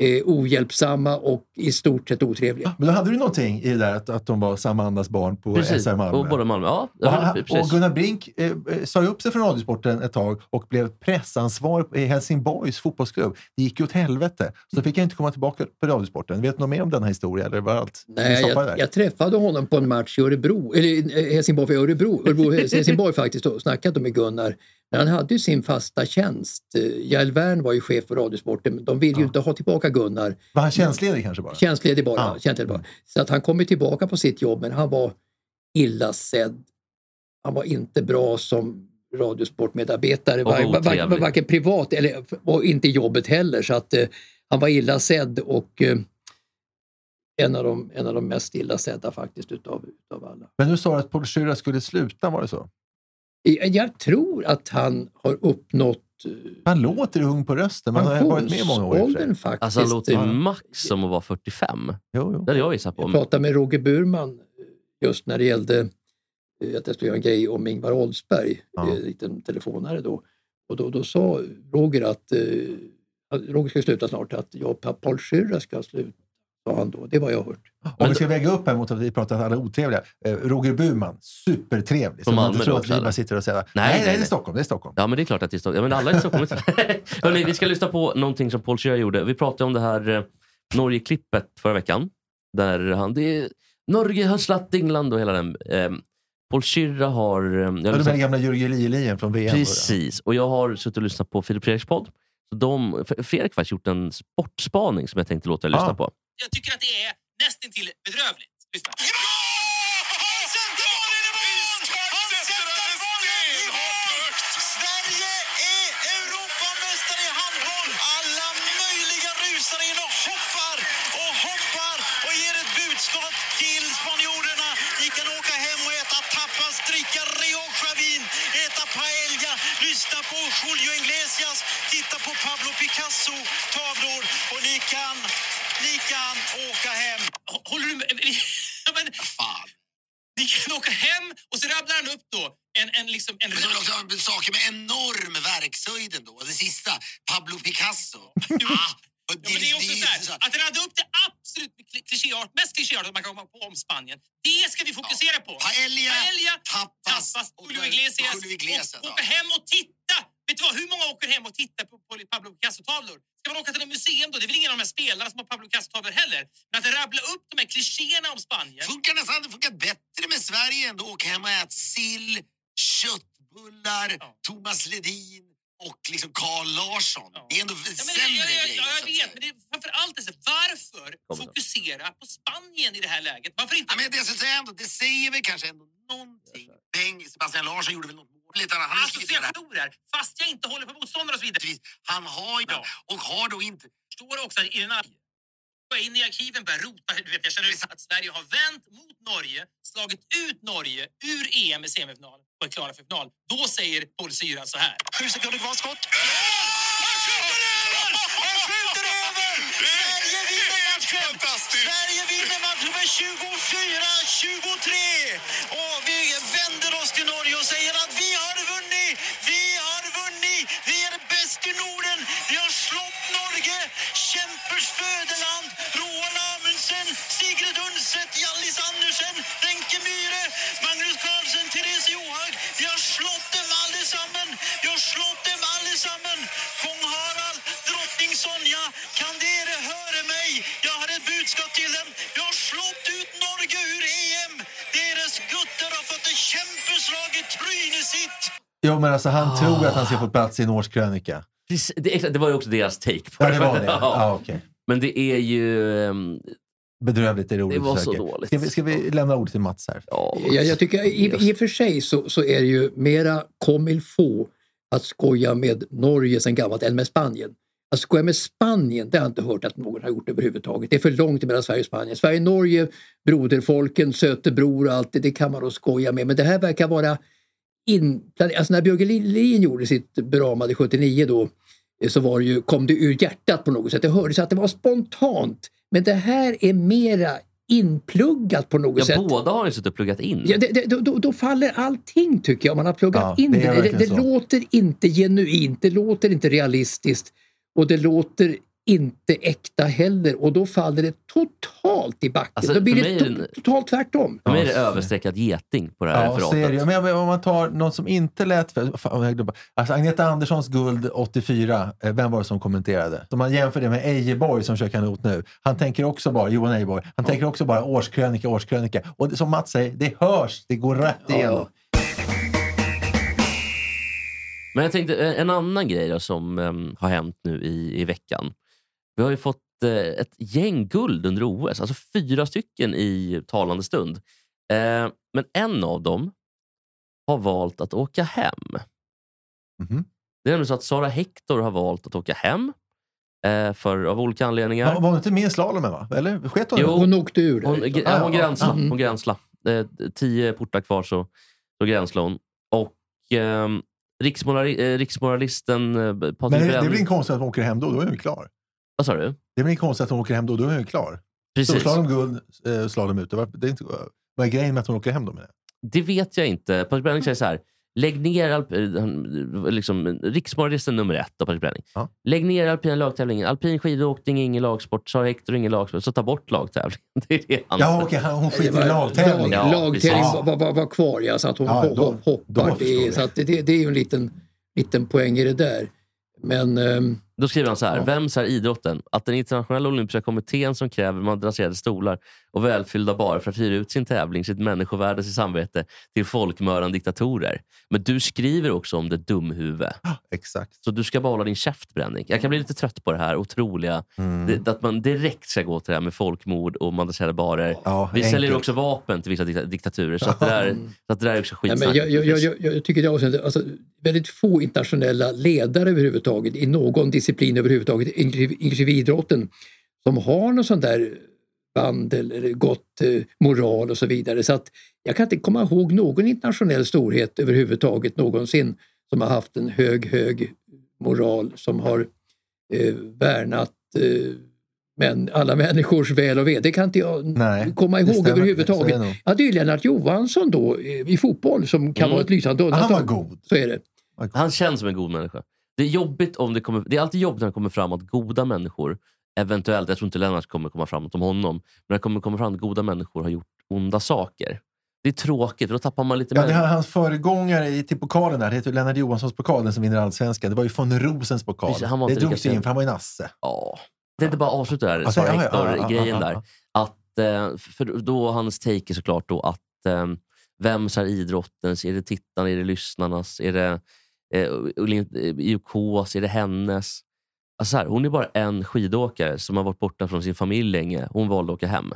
eh, ohjälpsamma och i stort sett otrevliga. Men då hade du någonting i det där att, att de var samma andas barn på Precis. SR Malmö. Och båda Malmö. Ja, Och, han, precis. och Gunnar Brink eh, eh, sa ju upp sig från Radiosporten ett tag och blev pressansvarig i Helsingborgs fotbollsklubb. Det gick ju åt helvete. Så fick jag inte komma tillbaka på Radiosporten. Vet du något mer om denna historia? Eller var allt Nej, jag, där? jag träffade honom på en match i Örebro, eller eh, Helsingborg för Örebro, Örebro *laughs* Helsingborg faktiskt och snackade med Gunnar. Men han hade ju sin fasta tjänst. Eh, Jael Wern var ju chef för Radiosporten, de ville ju inte ha tillbaka Gunnar. Var han tjänstledig kanske bara? Tjänstledig bara. Ja. tjänstledig bara. Så att han kom ju tillbaka på sitt jobb, men han var illa sedd. Han var inte bra som radiosportmedarbetare, var, var, var, varken privat eller och inte i jobbet heller. Så att eh, han var illa sedd och eh, en, av de, en av de mest illa sedda faktiskt utav, utav alla. Men du sa att Paul Schürrer skulle sluta, var det så? Jag, jag tror att han har uppnått eh, Han låter ung på rösten, men han har varit med många år. och pensionsåldern faktiskt. Alltså han låter ju Eh, max som att vara 45. Jo, jo. Det hade jag gissat på. Jag pratade med Roger Burman just när det gällde eh, att jag skulle göra en grej om Ingvar Oldsberg, Ja. en liten telefonare då. Och då, då sa Roger att, eh, Roger ska sluta snart, att jag, Paul Schürrer ska sluta, sa han då. Det var jag hört. Om vi ska väga upp här mot att vi pratar att alla är otrevliga. Eh, Roger Burman, supertrevlig. Från man inte tror att vi också, bara sitter och säger Nej, nej, nej, nej, det är. Stockholm. Det är Stockholm. Ja, men det är klart att det är Stockholm. Ja, men alla är i Stockholm. *laughs* Hörrni, vi ska lyssna på någonting som Paul Scheer gjorde. Vi pratade om det här eh, Norge-klippet förra veckan. Där han, det är, Norge har slagit England och hela den. Eh, Paul Schirra har... Eh, jag Ja, du menar lyssnat- gamla Jörgen Lielien från VM? Precis, och jag har suttit och lyssnat på Filip Fredriks podd. Så de, Fredrik har faktiskt gjort en sportspaning som jag tänkte låta er lyssna Ah. på. Jag tycker att det är nästintill bedrövligt. Lyssna. Sverige är Europamästare i handboll! Alla möjliga rusar in och hoppar och hoppar och ger ett budskap till spanjorerna. Ni kan åka hem och äta tapas, dricka Rio Javin, äta paella, lyssna på Julio Iglesias, titta på Pablo Picasso tavlor och ni kan, ni kan åka hem. Håller du med? *laughs* Men, Fan. ni kan åka hem och så rabblar han upp då en, en, liksom, en Men det också saker med enorm verkshöjd ändå. Det sista, Pablo Picasso. ah, *laughs* Ja, men det är också så här, att radda upp det absolut kli- klichéart, mest klichéartat man kan komma på om Spanien. Det ska vi fokusera på. Paella, Paella tapas, tapas, Julio Iglesias. Julio Iglesias, och, åka hem och titta. Vet du vad, hur många åker hem och tittar på, på Pablo Picasso-tavlor? Ska man åka till något museum då? Det är väl ingen av de här spelarna som har Pablo Picasso-tavlor heller. Men att rabbla upp de här klichéerna om Spanien. Funkar nästan det funkar bättre med Sverige ändå. Åka hem och äta sill, köttbullar, Ja. Thomas Ledin och liksom Carl Larsson. Ja. Det är ändå Ja, men, sämre jag, jag, grejer. jag, jag vet, men det är framför allt är så, varför fokusera på Spanien i det här läget? Varför inte? Ja, men det jag skulle säga ändå, det säger väl kanske ändå någonting. Beng, Sebastian Larsson gjorde väl något. Lite annat. Han. Associationer, fast jag inte håller på motståndare och så vidare. Han har ju Ja. och har då inte står också i den här... Gå in i arkiven, börja rota. Du vet, jag känner att Sverige har vänt mot Norge, slagit ut Norge ur EM i semifinal och är klara för final. Då säger Paul Syra så här. Sju sekunder kvar, skott. Han skjuter över! Han skjuter över! Sverige vinner matchen! Sverige vinner matchen med 24-23! Alltså han tror att han ska få plats i en årskrönika. Precis, Det, exakt, det var ju också deras take på Ja, det var det. *laughs* Ja. Ja, okej. Men det är ju... ehm, Bedrövligt är det ordet Det var så dåligt. Ska vi, ska vi lämna ordet till Mats här? Ja, Jag, jag tycker i, i och för sig så, så är det ju mera comme faut att skoja med Norge sen gammalt än med Spanien. Att skoja med Spanien, det har jag inte hört att någon har gjort överhuvudtaget. Det är för långt mellan Sverige och Spanien. Sverige-Norge, broderfolken, sötebror och allt det, det kan man då skoja med. Men det här verkar vara inplanerat. Alltså när Björge Lilin gjorde sitt beramade 79 då eh, så var det ju, kom det ur hjärtat på något sätt. Det hördes att det var spontant. Men det här är mera inpluggat på något ja, sätt. båda har ju suttit och pluggat in. Ja, det, det, då- då, faller allting tycker jag, om man har pluggat Ja, in det det. Det, låter inte genuint, det låter inte realistiskt och det låter inte äkta heller och då faller det totalt i backen. Alltså, då blir det to- totalt tvärtom. För mig är det Ja, överstreckad geting på det här Ja, referatet. ju. Men om man tar någon som inte lät... För, fan, jag alltså Agneta Anderssons guld 84, eh, vem var det som kommenterade? Om man jämför det med Ejeborg som kör kanot nu. Han tänker också bara, Johan Ejeborg, han tänker också bara årskrönika, årskrönika. Och som Mats säger, det hörs, det går rätt igenom. Men jag tänkte eh, en annan grej då, som em, har hänt nu i, i veckan. Vi har ju fått eh, ett gäng guld under OS, alltså fyra stycken i talande stund. Eh, men en av dem har valt att åka hem. Mhm. Det är nämligen så att Sara Hector har valt att åka hem eh, för, av olika anledningar. Var hon inte med i slalomen? Va? Eller sket hon? Jo. Hon åkte ur. Hon, gr- Ah, ja, hon ja, gränsla. ja. Hon gränsla. Eh, tio portar kvar så, så gränslar hon. Och eh, riksmorali, eh, riksmoralisten eh, Patrik Men det, det väl inte konstigt att hon åker hem då? Då är hon klar. Vad sa du? Det är väl konstigt att hon åker hem då? Då är hon ju klar. Precis. Storslalom guld, eh, slalom ute. Varför- Det är inte, vad är grejen med att hon åker hem då? Med det? Det vet jag inte. Patrik Bränning säger så här. Lägg ner alp, eh, han- liksom, riksmoralisten nummer ett, då, Patrik Bränning. Ja. Lägg ner alpina lagtävlingen. Alpin skidåkning är ingen lagsport. Sara Hector är ingen lagsport. Så ta bort lagtävlingen. *laughs* Det är det han Ja, okej, han- hon skiter i lagtävling. Ja, Lag, lagtävling precis. var, var, var kvar, ja, så att hon Ja, ho- då- ho- hoppar. då det, är- jag. så att det, det, det är ju en liten, liten poäng i det där. Men ehm, Då skriver han så här. Ja. Vem är idrotten? Att den internationella olympiska kommittén som kräver madrasserade stolar och välfyllda barer för att hyra ut sin tävling, sitt människovärde, sitt samvete till folkmördande diktatorer. Men du skriver också om det dumhuvud. Exakt. Så du ska bara hålla din käft Bränning. Jag kan bli lite trött på det här otroliga. Mm. Det, att man direkt ska gå till det här med folkmord och madrasserade barer. Ja, Vi säljer enkelt. också vapen till vissa dikta- diktaturer. Så, att det, där, så att det där är också Ja, skitsnack. men jag, jag, jag, jag, jag tycker det är alltså, väldigt få internationella ledare överhuvudtaget i någon disciplin överhuvudtaget, inklusive idrotten, som har någon sån där band eller gott eh, moral och så vidare. Så att jag kan inte komma ihåg någon internationell storhet överhuvudtaget någonsin som har haft en hög, hög moral som har eh, värnat eh, men alla *laughs* människors väl och ve. Det kan inte jag Nej, komma ihåg stämmer. överhuvudtaget. Det är ju Lennart Johansson då eh, i fotboll som kan Mm. vara ett lysande Han undantag. var god. Så är det. Han känns som en god människa. Det är, jobbigt om det, kommer, det är alltid jobbigt när det kommer fram att goda människor, eventuellt, jag tror inte Lennart kommer komma fram om honom, men det kommer komma fram att goda människor har gjort onda saker. Det är tråkigt, för då tappar man lite Ja, det människor. är hans föregångare i till pokalen där, det heter Lennart Johanssons pokal, den som vinner allsvenskan. Det var ju von Rosens pokal. Precis, han var det drogs in för han var ju nasse. Ja. Det är inte bara avsluta där, Alltså, Sara Hector-grejen där. Att, eh, för då hans take är såklart då att eh, vems är idrottens? Är det tittarna? Är det lyssnarnas? Är det Eh, IOKs? Eh, är det hennes? Alltså här, hon är bara en skidåkare som har varit borta från sin familj länge. Hon valde att åka hem.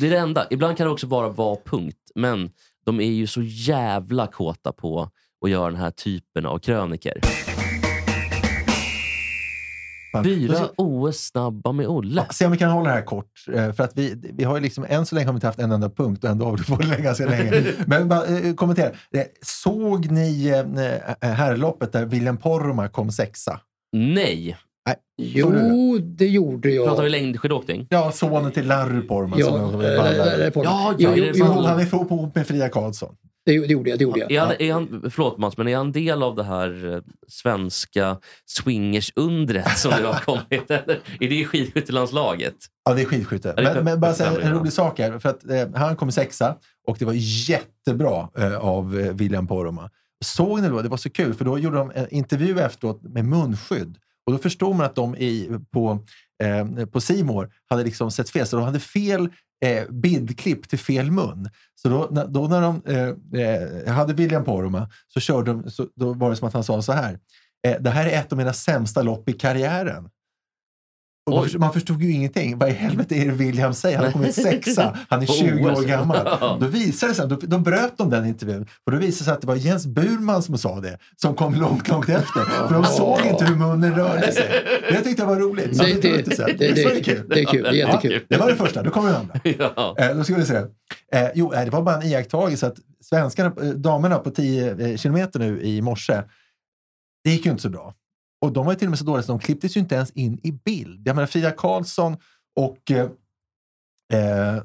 Det är det enda. Ibland kan det också bara vara punkt. Men de är ju så jävla kåta på att göra den här typen av kröniker. Fan. Fyra OS-snabba med Olle. Ja, se om vi kan hålla det här kort. eh, För att vi, vi har ju liksom, än så länge har vi inte haft en enda punkt och ändå har vi på det ganska länge. *laughs* Men bara, eh, kommentera. Eh, Såg ni herrloppet där William Poromaa kom sexa? Nej. Jo, det gjorde jag. Pratar vi längdskidåkning? Ja, sonen till Larry Poromaa. Ja, som- är på- Ja, Jo, ja, jo, Han är ihop med Fria Karlsson. Det, det gjorde jag. Det gjorde jag. Är han, är han, förlåt Mats, men är han del av det här eh, svenska swingersundret som nu har *laughs* kommit? Eller är det skidskyttelandslaget? Ja, det är skidskytte. Ja, det är Men, men bara säga en rolig sak här. För att, eh, han kom sexa och det var jättebra eh, av eh, William Poromaa. Såg ni då? Det var så kul för då gjorde de en intervju efteråt med munskydd. Och då förstod man att de i, på eh, på Simor hade liksom sett fel. Så de hade fel eh, bildklipp till fel mun. Så då, när- då när de eh, eh, hade William Poromaa så, körde de, så då var det som att han sa så här. Eh, det här är ett av mina sämsta lopp i karriären. Och förstod, man förstod ju ingenting. Vad i helvete är det William säger? Han har kommit sexa. Han är *laughs* På 20 år OS. gammal. Då visade sig, då, då bröt de den intervjun. Och då visade det sig att det var Jens Burman som sa det. Som kom långt, långt efter. För de såg inte hur munnen rörde sig. Det tyckte jag var roligt. Det- det, det- det, det, det- var kul. det är kul, det är jättekul. Ja, det var det första. Då kommer det andra. *laughs* Ja. Eh, då ska vi se. Eh, jo, eh, det var bara en iakttagelse att svenskarna, eh, damerna på 10 eh, kilometer nu i morse, det gick ju inte så bra. Och de var ju till och med så dåliga så de klipptes ju inte ens in i bild. Jag menar Frida Karlsson och... Eh, eh,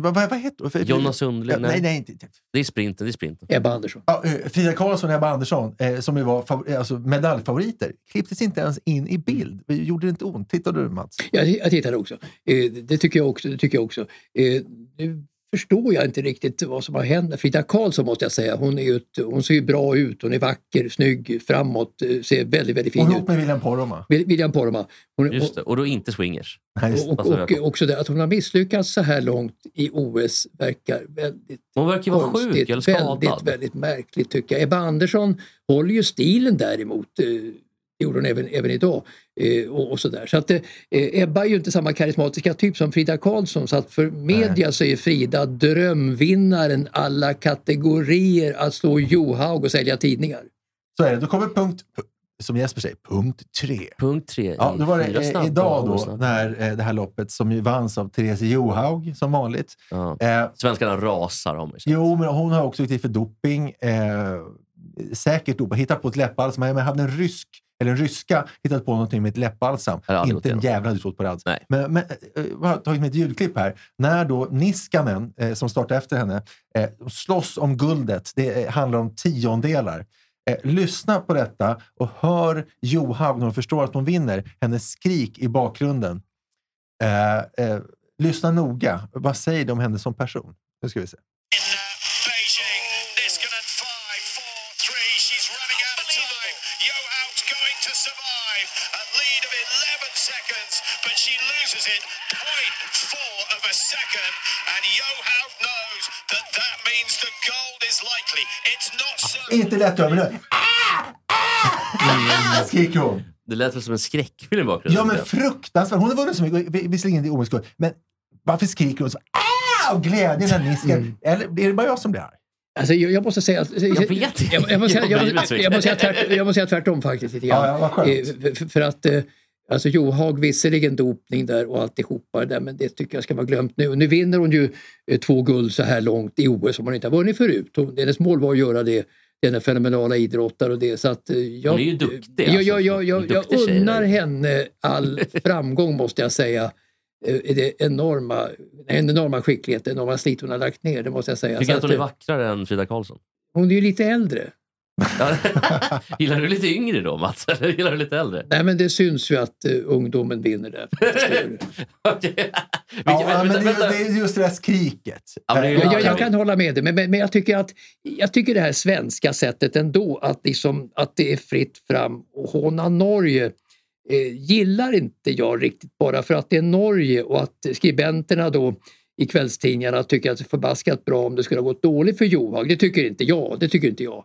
vad, vad, vad heter hon? Jonas Sundling? Ja, nej, nej. inte- Det är sprinten. Det är sprinten. Ebba Andersson. Ja, eh, Frida Karlsson och Ebba Andersson, eh, som ju var fav- eh, alltså medaljfavoriter, klipptes inte ens in i bild. Gjorde det inte ont? Tittade du Mats? Jag, jag tittade också. Eh, det tycker jag också. Det tycker jag också. Eh, nu förstår jag inte riktigt vad som har hänt med Frida Karlsson måste jag säga. Hon, är ju ett, hon ser ju bra ut. Hon är vacker, snygg, framåt. eh, Ser väldigt, väldigt fin Och ut. ihop med William Poromaa. Wil- William Poromaa. Hon, Just det. Och då inte swingers. Nej, och, och, och också det att hon har misslyckats så här långt i OS verkar väldigt Hon verkar vara sjuk konstigt. eller skadad. Väldigt, väldigt märkligt tycker jag. Ebba Andersson håller ju stilen däremot. Eh, gjorde hon även, även idag. eh, Och, och så där. så att, eh, Ebba är ju inte samma karismatiska typ som Frida Karlsson så att för media så är Frida drömvinnaren alla kategorier att slå Johaug och sälja tidningar. Så är det. Då kommer punkt, som Jesper säger, punkt tre. Punkt tre Ja, i då var det eh, idag då, när eh, det här loppet som ju vanns av Therese Johaug som vanligt. Ja. Eh, Svenskarna rasar om jo, men hon har också gått dit för doping. Säkert dopat. Hittat på ett läppbalsam. Men hade en rysk eller en ryska hittat på någonting med ett läppbalsam. Jag Inte en jävla hade trott på det alls. Nej. Men, men eh, jag har tagit med ett ljudklipp här. När då Niskanen, eh, som startar efter henne, eh, slåss om guldet. Det eh, handlar om tiondelar. Eh, lyssna på detta och hör Johaug när hon förstår att hon vinner. Hennes skrik i bakgrunden. Eh, eh, lyssna noga. Vad säger det om henne som person? Nu ska vi se. But she loses it 0.4 of a second. And Johaug knows that that means the gold is likely. It's not certain. Inte lätt över nu. Ah! Skriker hon. Det lät väl som en skräckfilm i bakgrunden. Ja, men fruktansvärt. Hon har vunnit så mycket. Vi- Visserligen inte OS-guld, men varför skriker hon så? Ah! Och glädjen när Niskan... Eller är det bara jag som blir arg? Alltså, jag, jag måste säga... att- Jag vet inte. Jag, jag, måste, säga- Jag jag, blir måste, besviken. jag, måste säga tvärt, jag måste säga tvärtom faktiskt. Lite grann. Ja, ja, vad skönt. Eh, för, för att eh, alltså Johaug visserligen dopning där och alltihopa det där, men det tycker jag ska vara glömt nu. Nu vinner hon ju eh, två guld så här långt i OS som hon inte har vunnit förut. Hon, hennes mål var att göra det. Den är fenomenala idrottare och det. Så att, eh, jag, Hon är ju duktig, Jag, alltså. jag, jag, jag, jag duktig tjej. unnar henne all *laughs* framgång måste jag säga. Eh, Det enorma, en enorma skicklighet, enorma slit hon har lagt ner. Det måste jag säga. Tycker Så att hon är eh, vackrare än Frida Karlsson? hon är ju lite äldre. *laughs* Gillar du lite yngre då Mats? Eller gillar du lite äldre? Nej men det syns ju att uh, ungdomen vinner där. Förstår *laughs* du? Okej. Vilka- Ja, vänta, men det, vänta. det är just det där skriket. Ja, men det Jag, jag, Ja, jag kan hålla med dig, men, men, men jag tycker att jag tycker det här svenska sättet ändå att, liksom, att det är fritt fram och håna Norge eh, gillar inte jag riktigt bara för att det är Norge och att skribenterna då i kvällstidningarna tycker att det är förbaskat bra om det skulle ha gått dåligt för Johaug. Det tycker inte jag. Det tycker inte jag.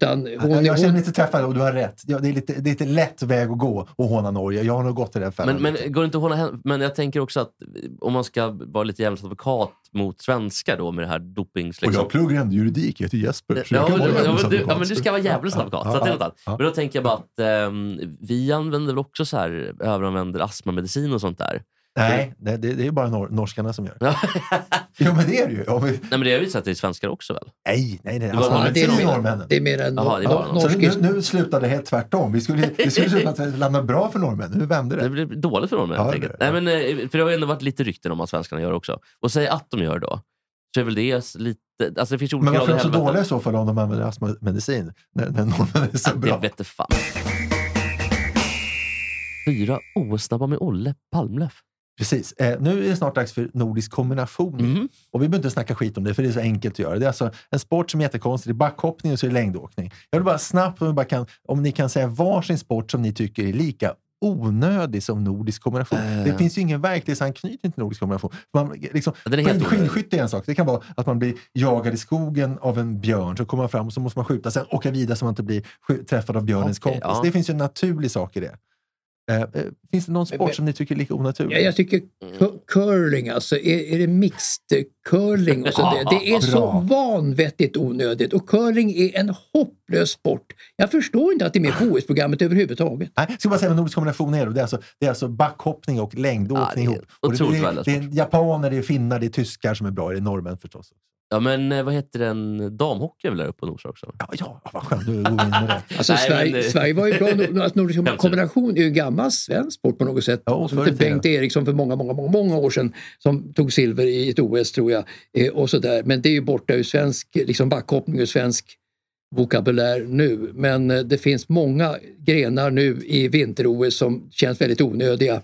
Utan hon, jag, jag känner mig lite träffad och du har rätt. Ja, det, är lite, det är lite lätt väg att gå och håna Norge. Jag har nog gått i den fällan. Men, men går det inte hem- Men jag tänker också att om man ska vara lite djävulens advokat mot svenskar då med det här dopings... och jag pluggar ändå juridik, jag heter Jesper. så jag Ja, kan men, vara ja, men du, ja, men du ska vara djävulens Ja, advokat. ja, så att ja, ja. Men då tänker jag bara att ehm, vi använder väl också så här, överanvänder astmamedicin och sånt där. Nej, det, det, det är ju bara nor norskarna som gör. Ja. *laughs* Jo, men det är det ju. Om vi... Nej, men det har ju sett att det är svenskar också väl? Nej, nej, nej. Det Alltså, det, det, är norrmännen. det är mer det är bara ja, någon. Så norsk... nu, nu slutade det helt tvärtom. Vi skulle, det skulle sluta att det landade bra för norrmännen. Nu vände Det det. blir dåligt för helt Ja, enkelt. det- Nej, men, eh, för det har ju ändå varit lite rykten om att svenskarna gör också. Och säg att de gör då, så är väl det lite... Alltså det finns olika Men varför är de så dåliga i så fall om de använder astmamedicin? När, när norrmännen är så Det bra. vete fan. Fyra OS-snabba med Olle Palmlöf. Precis. Eh, nu är det snart dags för nordisk kombination. Mhm. Och vi behöver inte snacka skit om det, för det är så enkelt att göra. Det är alltså en sport som är jättekonstig. Det är backhoppning och så är det längdåkning. Jag vill bara snabbt, om, bara kan, om ni kan säga varsin sport som ni tycker är lika onödig som nordisk kombination. Eh. Det finns ju ingen verklighetsanknytning till nordisk kombination. Man, liksom, den är en sak. Det kan vara att man blir jagad i skogen av en björn, så kommer man fram och så måste man skjuta, sen åka vidare så man inte blir träffad av björnens Okej, kompis. ja. Det finns ju en naturlig sak i det. Eh, eh, finns det någon sport Men- som ni tycker är lika onaturlig? Ja, jag tycker cu- curling, alltså, är, är det mixed curling? Och så det, *laughs* det är så vanvettigt onödigt och curling är en hopplös sport. Jag förstår inte att det är med på OS-programmet överhuvudtaget. Nej, ska bara säga vad nordisk kombination är. Då. Det är alltså, det är alltså backhoppning och längdåkning Ja, det är ihop. Och det, det, värdelös det är japaner, det är finnar, det är tyskar som är bra. Det är norrmän förstås. Ja, men eh, vad heter den? Damhockey är väl där uppe på Norsa också? Ja, ja vad skönt. Nu går vi in med det. *laughs* Alltså, Nej, Sverige, men det- Sverige var ju bra. *laughs* Alltså, nordisk kombination är ju en gammal svensk sport på något sätt. Ja, som Bengt. Eriksson för många, många, många, många år sedan som tog silver i ett OS tror jag. Eh, och så där. Men det är ju borta ur svensk liksom backhoppning och svensk vokabulär nu. Men eh, det finns många grenar nu i vinter-OS som känns väldigt onödiga.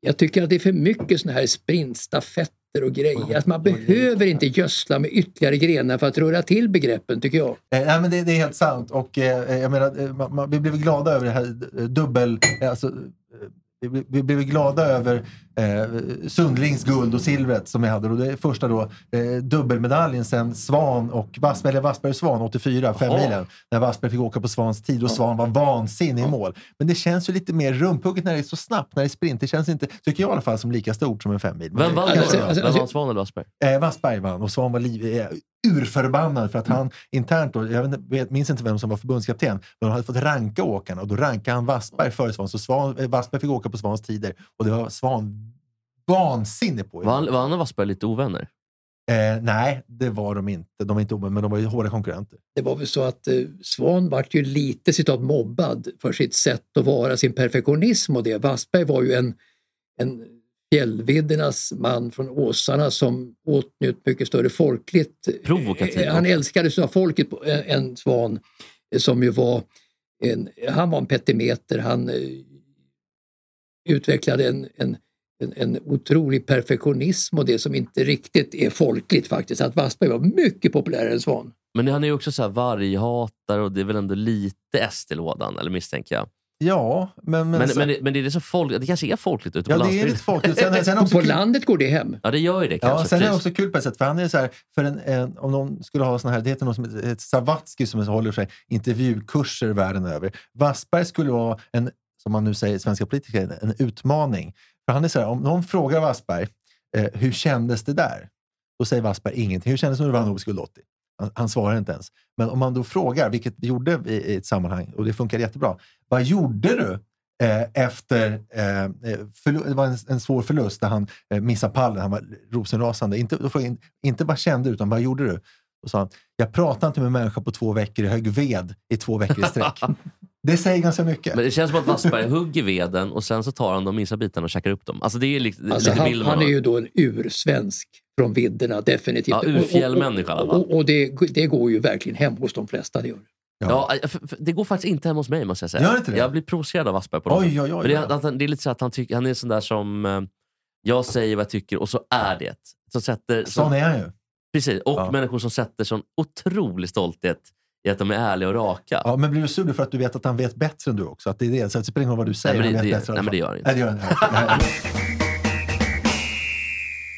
Jag tycker att det är för mycket såna här sprintstafetter och grejer. Att man behöver inte gödsla med ytterligare grenar för att röra till begreppen tycker jag. Eh, nej, men det, det är helt sant. Och, eh, jag menar, eh, man, man, vi blev glada över det här eh, dubbel... Eh, alltså, eh, vi, vi blev glada över eh, Sundlings guld och silvret som vi hade. Och det första då, eh, dubbelmedaljen sen Svan och Wassberg, eller Wassberg och Svan 84, fem Jaha. milen. När Wassberg fick åka på Svans tid och Svan var vansinnig i mål. Men det känns ju lite mer rumphugget när det är så snabbt, när det är sprint. Det känns inte, tycker jag i alla fall, som lika stort som en fem mil. Men Vem vann Alltså, alltså, alltså- Svan eller Wassberg? Eh, Wassberg vann och Svan var liv, eh, urförbannad för att han internt, då, jag vet, minns inte vem som var förbundskapten, men de hade fått ranka åkarna och då rankade han Wassberg före Svan. Så Svan, eh, Wassberg fick åka på Svans tider och det var Svan vansinnig på. Var han, var han och Wassberg lite ovänner? Eh, nej, det var de inte. De var inte ovänner, men de var ju hårda konkurrenter. Det var väl så att eh, Svan vart ju lite citat mobbad för sitt sätt att vara, sin perfektionism och det. Wassberg var ju en, en fjällviddernas man från Åsarna som åtnjöt mycket större folkligt... Provokativ Eh, Han älskades av folket på- än Svan eh, som ju var en, han var en petimeter. Han eh, utvecklade en, en, en, en otrolig perfektionism och det som inte riktigt är folkligt faktiskt. Att Wassberg var mycket populärare än Svan. Men han är ju också så här varghatare och det är väl ändå lite SD lådan, eller misstänker jag. Ja, men... Men, så- men, det- men det är det så folk, det kanske är folkligt ute på ja, det är landsbygden. lite folkligt. *laughs* Sen, sen också På kul- landet går det hem. Ja, det gör ju det Ja, kanske. sen är det precis. också kul på ett sätt, för han är så här, för en, en, om någon skulle ha såna här, det heter något som heter ett Savatsky som håller sig intervjukurser världen över. Wassberg skulle vara en, som man nu säger, svenska politiker, en, en utmaning. För han är så här, om någon frågar Wassberg, eh, hur kändes det där? Då säger Wassberg ingenting. Hur kändes det när du vann OS guld 80? Han, han svarar inte ens. Men om man då frågar, vilket vi gjorde i, i ett sammanhang, och det funkar jättebra. Vad gjorde du eh, efter, eh, eh, förlu- det var en, en svår förlust där han eh, missade pallen, han var rosenrasande. Inte, då frågade in, inte vad kände du, utan vad gjorde du? Då sa han, jag pratade inte med en människa på två veckor, jag högg ved i två veckor i sträck. *laughs* det säger ganska mycket. Men det känns som att Wassberg hugger veden och sen så tar han de minsta bitarna och käkar upp dem. Alltså det är li- Alltså lite han, han är ju då en ursvensk från vidderna, definitivt. Ja, urfjällmänniska i alla fall. Och, och, och det, det går ju verkligen hem hos de flesta. Det gör. det. Ja, för, för, det går faktiskt inte hem hos mig måste jag säga. Gör inte det? Jag blir provocerad av Wassberg på något Oj, oj, oj, det, är, ja. det är lite så att han, tycker, han är sån där som, eh, jag säger vad jag tycker och så är det. Så sätter, Sån som, är han ju. precis, och Ja. människor som sätter sån otrolig stolthet i att de är ärliga och raka. Ja, men blir du sur för att du vet att han vet bättre än du också? Att det är det, så att det spelar ingen roll vad du säger, Nej, men han det- vet det- bättre nej, men det gör han inte. Nej, det gör han inte. *laughs*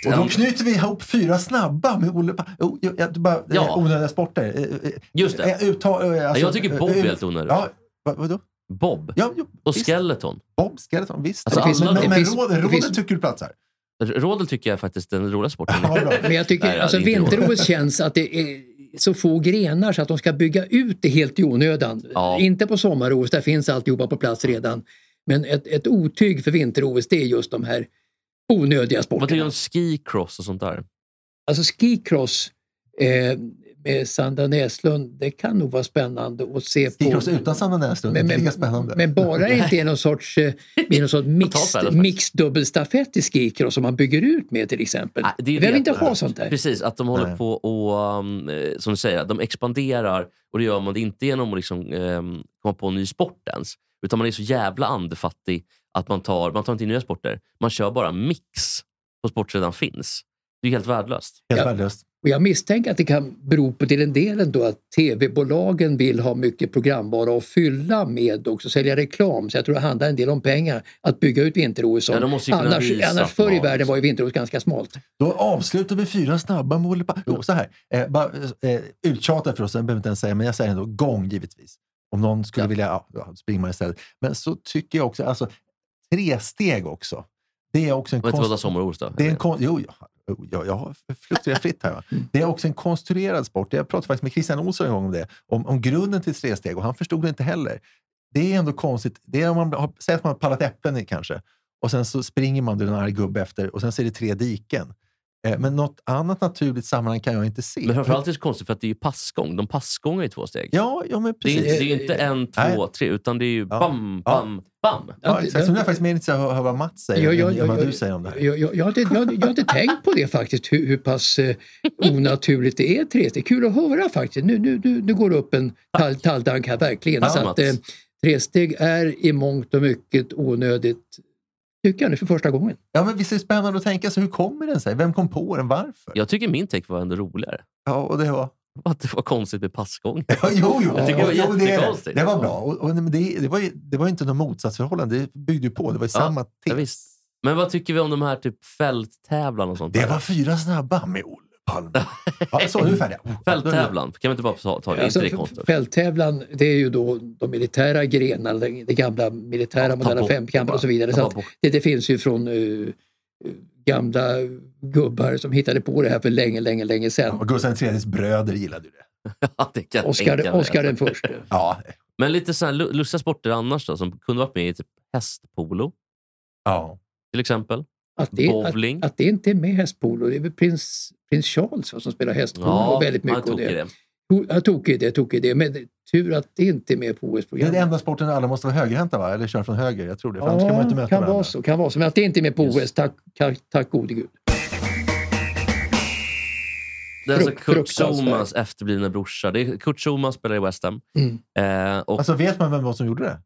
Och då knyter vi ihop fyra snabba med Olle Pa- oh, jag, bara, Ja. ja. Onödiga sporter. Eh, eh, Just det. eh, Uttag, eh, alltså, jag tycker Bob är eh, helt onödig. Ja, vad, vadå? Bob. Ja, jo, Och visst. Skeleton. Bob, Skeleton, visst. Alltså, finns, alla men men finns- tycker du platsar? Rådel tycker jag faktiskt är den roliga sporten. *laughs* Ja. Men jag tycker, Nej, alltså det är inte vinter-OS känns att det är så få grenar så att de ska bygga ut det helt i onödan. Ja. Inte på sommar-OS, där finns alltihopa på plats redan. Men ett, ett otyg för vinter-OS det är just de här onödiga Vad tycker du sporterna. om skicross och sånt där? Alltså skicross eh, med Sandra Näslund, det kan nog vara spännande att se på. Skicross utan Sanna Näslund, Men, men, spännande. men bara inte är någon sorts, eh, någon sorts mix, Totalt värdelöst. mixdubbelstafett i skicross som man bygger ut med till exempel. Nej, det är Vi det. inte ha sånt där. Precis, att de håller Nej. på och, um, eh, som du säger, att de expanderar och det gör man det inte genom att liksom, um, komma på en ny sport ens. Utan man är så jävla andefattig att man tar, man tar inte in nya sporter. Man kör bara mix på sport som redan finns. Det är helt värdelöst. Helt Ja. värdelöst. Och jag misstänker att det kan bero på till en del ändå att tv-bolagen vill ha mycket programvara att fylla med också, sälja reklam. Så jag tror det handlar en del om pengar att bygga ut vinter-OS. Ja, annars annars förr i världen var ju vinter-OS ganska smalt. Då avslutar vi fyra snabba Pa- Jo, så här. Eh, bara, eh, uttjatat för oss, jag behöver inte ens säga, men jag säger ändå gång givetvis. Om någon skulle Ja. vilja, ja, springer man istället. Men så tycker jag också, alltså tre steg också. Det är också en Och inte konst- då? Det är en kon- jo, ja, jag, jag har fluktuerat fritt här. Va? Mm. Det är också en konstruerad sport. Jag pratade faktiskt med Christian Olsson en gång om det. Om, om grunden till tresteg och han förstod det inte heller. Det är ändå konstigt. Det är om man har, säg att man har pallat äpplen kanske och sen så springer man till en arg gubbe efter och sen så är det tre diken. Eh, men något annat naturligt sammanhang kan jag inte se. Men framförallt är det så konstigt för att det är ju passgång. De passgångar i två steg. Ja, ja men Det är, precis. inte- det är inte en, två, Nej. tre, utan det är ju Ja. bam, Ja. bam, bam. Ja, exakt. Så nu är jag faktiskt mer intresserad av att höra vad Mats säger Ja, ja, än ja, vad ja, du säger om det här. Jag, jag, jag, har inte, jag, jag inte tänkt på det faktiskt, hur, hur pass eh, onaturligt det är tresteg. Kul att höra faktiskt. Nu, nu, nu, nu går det upp en tall, talldank här verkligen. Tack, så att, eh, tresteg är i mångt och mycket onödigt, tycker jag nu för första gången. Ja, men visst är det spännande att tänka sig, hur kommer den sig? Vem kom på den? Varför? Jag tycker min take var ändå roligare. Ja, och det var... *laughs* Att det var konstigt med passgång. *laughs* Ja, jo, jo. Jag tycker det var jo, det, det. var bra. Och, och, men det, det, var ju, det var ju inte något motsatsförhållande. Det byggde ju på. Det var ju samma Ja, tips. visst. Men vad tycker vi om de här typ fälttävlan och sånt? Det där? var fyra snabba med Olle Palme. *laughs* Ja, så, nu är vi färdiga. Oh, Fälttävlan, kan vi inte bara ta, ta det? Alltså, inte fälttävlan, det är ju då de militära grenarna, det, gamla militära Ja, moderna det och så vidare. Så det, det finns ju från eh, gamla gubbar som hittade på det här för länge, länge, länge sedan. Och Gustav IIIs bröder gillade ju det. *laughs* Ja, det kan Oscar. Oscar den förste. *laughs* Ja, Men lite sådana lustiga sporter annars då, som kunde varit med i typ hästpolo ja. till exempel. Att det, Bowling. Att, att det inte är med hästpolo, det är väl prins, prins Charles va, som spelar hästpolo Ja, och väldigt han mycket. i det. Ja, tokig idé, tokig idé. Men tur att det inte är med på Det är den OS-programmet. enda sporten där alla måste vara högerhänta, va? Eller köra från höger. Jag tror det. För annars kan man inte möta kan varandra. vara så, kan vara så. Men att det inte är med på Just. OS, tack, tack, tack gode gud. Det är alltså Kurt. Zumas efterblivna brorsa. Det är Kurt Zuma spelar i West Ham. Mm. Eh, och Alltså vet man vem det var som gjorde det?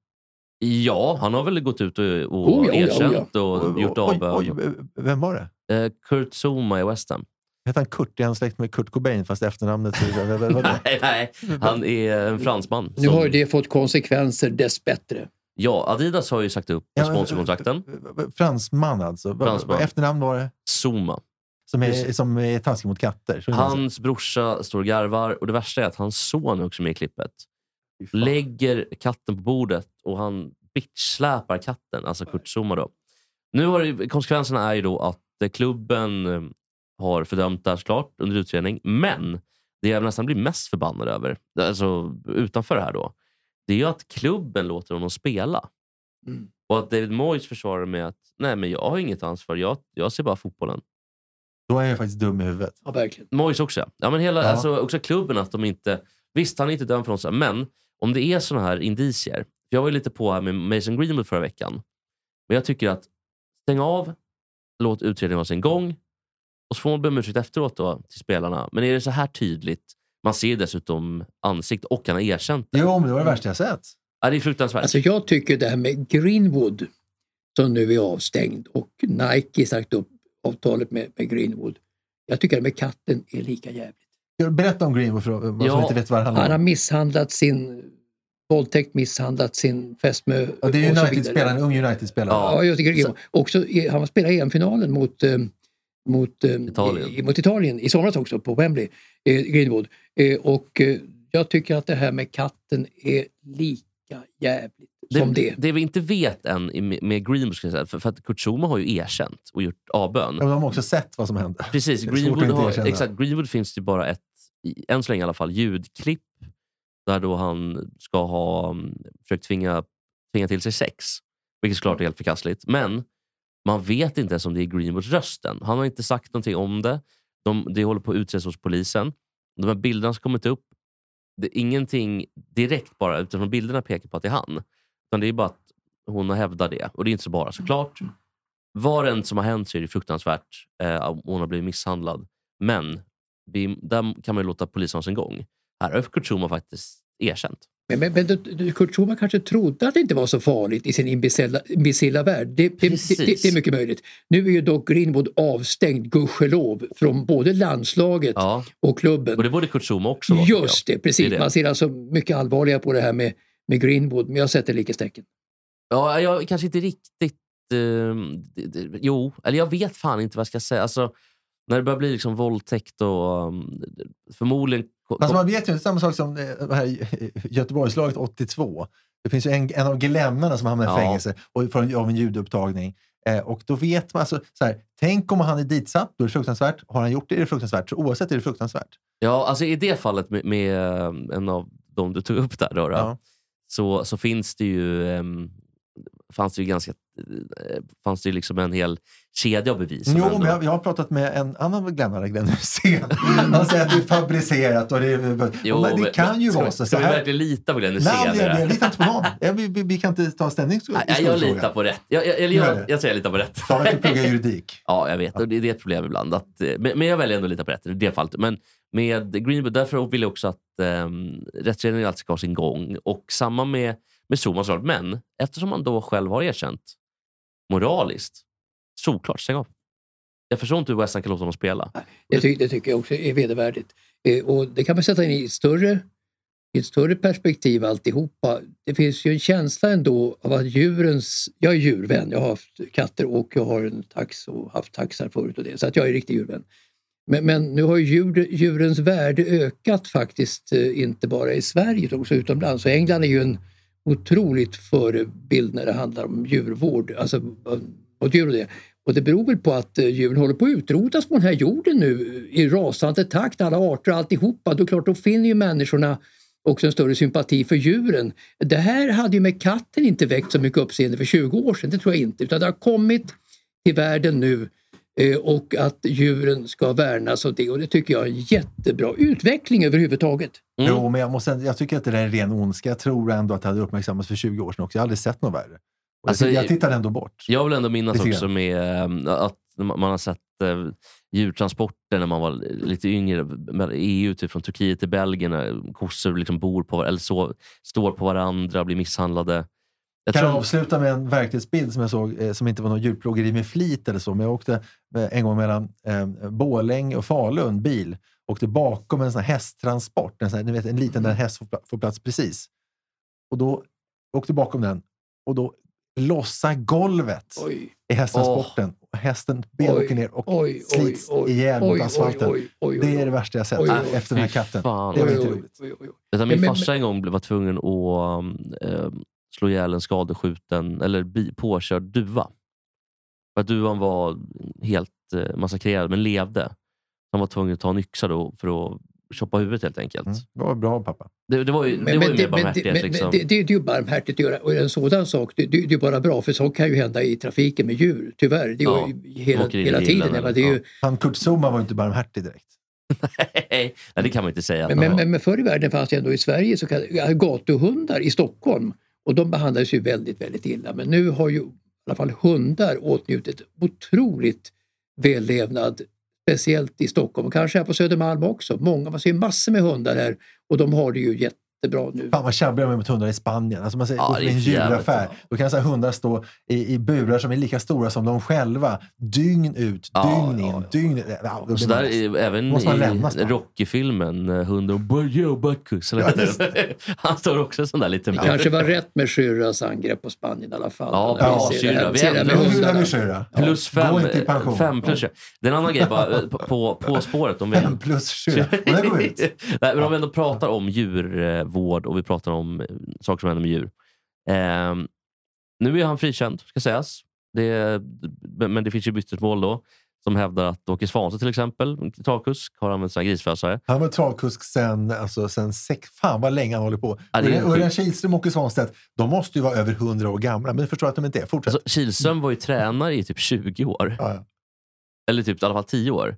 Ja, han har väl gått ut och, och Oh ja, oh ja, erkänt oh och gjort oj, vem var det? Eh, Kurt Zuma i West Ham. Hette han Kurt? Är han släkt med Kurt Cobain fast efternamnet? *laughs* Nej, nej, han är en fransman. Nu som- har ju det fått konsekvenser dessbättre. Ja, Adidas har ju sagt upp Ja, sponsorkontrakten. Fransman alltså. Vad- Fransman. Vad efternamn var det? Zuma. Som är, som är taskig mot katter. Alltså. Hans brorsa står och garvar och det värsta är att hans son är också med i klippet. Lägger katten på bordet och han bitchsläpar katten, alltså Kurt Zuma. Då. Nu har det, konsekvenserna är ju då att eh, klubben eh, har fördömt det här såklart under utredning. Men det jag nästan blir mest förbannad över, alltså utanför det här då, det är ju att klubben låter honom spela. Mm. Och att David Moyes försvarar med att nej men jag har inget ansvar, jag, jag ser bara fotbollen. Då är jag faktiskt dum i huvudet. Ja, verkligen. Moyes också. ja. Ja, men hela, Ja. Alltså, också klubben, att de inte... Visst, han är inte dömd för något, men om det är såna här indicier. Jag var ju lite på här med Mason Greenwood förra veckan. Men jag tycker att stäng av, låt utredningen ha sin gång och så får man be om ursäkt efteråt då, till spelarna. Men är det så här tydligt, man ser dessutom ansikt och han har erkänt det. Jo, men det var det värsta jag sett. Ja, det är fruktansvärt. Alltså jag tycker det här med Greenwood som nu är avstängd och Nike sagt upp avtalet med, med Greenwood. Jag tycker det med katten är lika jävligt. Berätta om Greenwood för de som Ja, inte vet vad det handlar Han har om. misshandlat sin våldtäkt, misshandlat sin fästmö. Ja, det är och så United-spelare, en ung United-spelare. Ja, jag tycker Greenwood. Också, i- han spelade EM-finalen mot, eh, mot, eh, Italien. I, mot Italien i somras också på Wembley, eh, Greenwood. Eh, och eh, jag tycker att det här med katten är lika jävligt som det. det vi inte vet än med- Greenwood, ska jag säga, för, för att Kurt Zuma har ju erkänt och gjort avbön. Men de har också sett vad som hände. Precis, *laughs* Det Greenwood, har, exakt, Greenwood finns det ju bara ett, än så länge i alla fall, ljudklipp där då han ska ha um, försökt tvinga, tvinga till sig sex. Vilket såklart är helt förkastligt. Men man vet inte ens om det är Greenwoods rösten. Han har inte sagt någonting om det. De, det håller på att utredas hos polisen. De här bilderna som kommit upp, det är ingenting direkt bara utifrån bilderna pekar på att det är han. Utan det är bara att hon har hävdat det. Och det är inte så bara såklart. Var en som har hänt så är det fruktansvärt. Eh, hon har blivit misshandlad. Men vi, där kan man ju låta polisen ha sin gång. Här har Kurt Zuma faktiskt erkänt. Men, men, men Kurt Schumann kanske trodde att det inte var så farligt i sin imbecilla, imbecilla värld. Det, det, det, det, är mycket möjligt. Nu är ju dock Greenwood avstängd, gudskelov, från både landslaget och klubben. Och det borde Kurt Zuma också vara. Just det, precis. Man ser alltså mycket allvarligare på det här med, med Greenwood, men jag sätter likhetstecken. Ja, jag kanske inte riktigt... Eh, jo, eller jag vet fan inte vad jag ska säga. Alltså, när det börjar bli liksom våldtäkt och um, förmodligen... Alltså man vet ju, är samma sak som det här Göteborgslaget 82. Det finns ju en, en av glennarna som hamnar i Ja. fängelse och för av en ljudupptagning. Eh, och då vet man, alltså, så här, tänk om han är ditsatt, då är det fruktansvärt. Har han gjort det är det fruktansvärt. Så oavsett är det fruktansvärt. Ja, alltså i det fallet med, med eh, en av de du tog upp där, då, då, så, så finns det ju, ehm, fanns det ju ganska eh, fanns det ju liksom en hel kedja av bevis. Jo, ändå- men jag, jag har pratat med en annan glennare, Glenn Hysén. Han säger att det är fabricerat och det, Jo, men det kan ju ska, vara så. Ska vi verkligen lita på Glenn Nej, Hysén? jag, det här? jag litar inte på någon. Jag, vi, vi, vi kan inte ta ställning i Nej, jag litar på rätt. Jag, jag, jag, jag säger jag litar på rätt. Sa att du pluggar juridik. *laughs* Ja, jag vet. Och det, det är ett problem ibland. Att, eh, men, men jag väljer ändå att lita på rätt i det fallet. Men med Greenwood, därför vill jag också att um, rättskedjan alltid ska ha sin gång. Och samma med, med såklart. Men eftersom man då själv har erkänt moraliskt, såklart stäng av. Jag förstår inte hur West Ham kan låta honom spela. Det, ty, det tycker jag också är vedervärdigt. Eh, och det kan man sätta in i ett större, i ett större perspektiv alltihopa. Det finns ju en känsla ändå av att djurens... Jag är djurvän, jag har haft katter och jag har en tax och haft taxar förut och det, så att jag är riktig djurvän. Men, men nu har djur, djurens värde ökat faktiskt, eh, inte bara i Sverige utan också utomlands. Så England är ju en otroligt förebild när det handlar om djurvård, alltså och djur och det. Och det beror väl på att eh, djuren håller på att utrotas på den här jorden nu i rasande takt, alla arter och alltihopa. Då klart, då finner ju människorna också en större sympati för djuren. Det här hade ju med katten inte väckt så mycket uppseende för 20 år sedan, det tror jag inte. Utan det har kommit till världen nu eh, och att djuren ska värnas och det. Och det tycker jag är en jättebra utveckling överhuvudtaget. Mm. Jo, men jag, måste, jag tycker att det där är ren ondska. Jag tror ändå att det hade uppmärksammats för 20 år sedan också. Jag har aldrig sett något värre. Och Alltså, jag, jag tittade ändå bort. Jag vill ändå minnas Lite också grann. med eh, att man har sett eh, djurtransporter när man var lite yngre. EU typ från Turkiet till Belgien. Kossor liksom bor på, eller så, står på varandra, blir misshandlade. Jag kan tror- avsluta med en verklighetsbild som jag såg, eh, som inte var någon djurplågeri med flit eller så, men jag åkte en gång mellan eh, Borlänge och Falun bil. Åkte bakom en sån här hästtransport, en, sån här, ni vet, en liten där en häst får plats precis. Och då åkte bakom den och då lossar golvet i hästtransporten. Och hästen ben Oj, åker ner och oj, slits oj, oj, ihjäl oj, mot oj, asfalten. oj, oj, oj, det är oj. det värsta jag sett Oj, oj, efter den här katten. fan. Det var Oj, inte oj, roligt. oj, oj, oj. Min Men- men- farsa en gång blev- var tvungen att eh, slå ihjäl en skadeskjuten eller bi- påkörd duva. För att duvan var helt eh, massakrerad men levde. Han var tvungen att ta en yxa då för att choppa huvudet helt enkelt. Mm, det var bra pappa. Det, det var ju, det var ju mer barmhärtighet. men, liksom. det, det, det är ju barmhärtigt att göra. Och en sådan sak, det, det, det är bara bra för sånt kan ju hända i trafiken med djur. Tyvärr. Det är Ja, ju hela, hela tiden. eller- Men, det är ju, Han Kurt Zuma var ju inte barmhärtig direkt. Nej, det kan man inte säga. men, men, men, men förr i världen fanns det ändå i Sverige så kallade gatuhundar i Stockholm. Och de behandlades ju väldigt, väldigt illa. Men nu har ju i alla fall hundar åtnjutit otroligt vällevnad. Speciellt i Stockholm och kanske här på Södermalm också. Många, man ser massor med hundar här och de har det ju jättebra nu. Fan vad tjabbig de är mot hundar i Spanien. Alltså man säger, Ja, gå det är en djuraffär. ja. Då kan så hundar stå i, i burar som är lika stora som de själva. Dygn ut, Ja, dygn in, ja, dygn. Ja, Och så där, i- även måste man i. Rocky-filmen, eh, hunden Ja, just heter det? *laughs* Han står också sån där liten Det kanske var rätt med Schürras angrepp på Spanien i alla fall. Ja, här- Schürra. Vi med ändrar hundarna. Schürra. Plus Gå fem, inte i pension. fem plus. ja. Det är en annan grej bara, eh, på, på, på spåret. Om vi, Fem plus Schürra. Och den går ut. *laughs* Nej, men om vi ändå pratar om djurvård och vi pratar om eh, saker som händer med djur. Ehm, nu är han frikänd, ska sägas. Det, men det finns ju vittnesmål då som hävdar att Åke Svanse till exempel, travkusk, har använt sina grisfösare. Han var travkusk sen, alltså, sen sex, fan vad länge han håller på. Ja, Örjan-. Kihlström och Åke Svanstedt, de måste ju vara över 100 år gamla. Men jag förstår att de inte är. Fortsätt. Alltså, Kihlström var ju tränare i typ 20 år. Ja, ja. Eller typ i alla fall 10 år.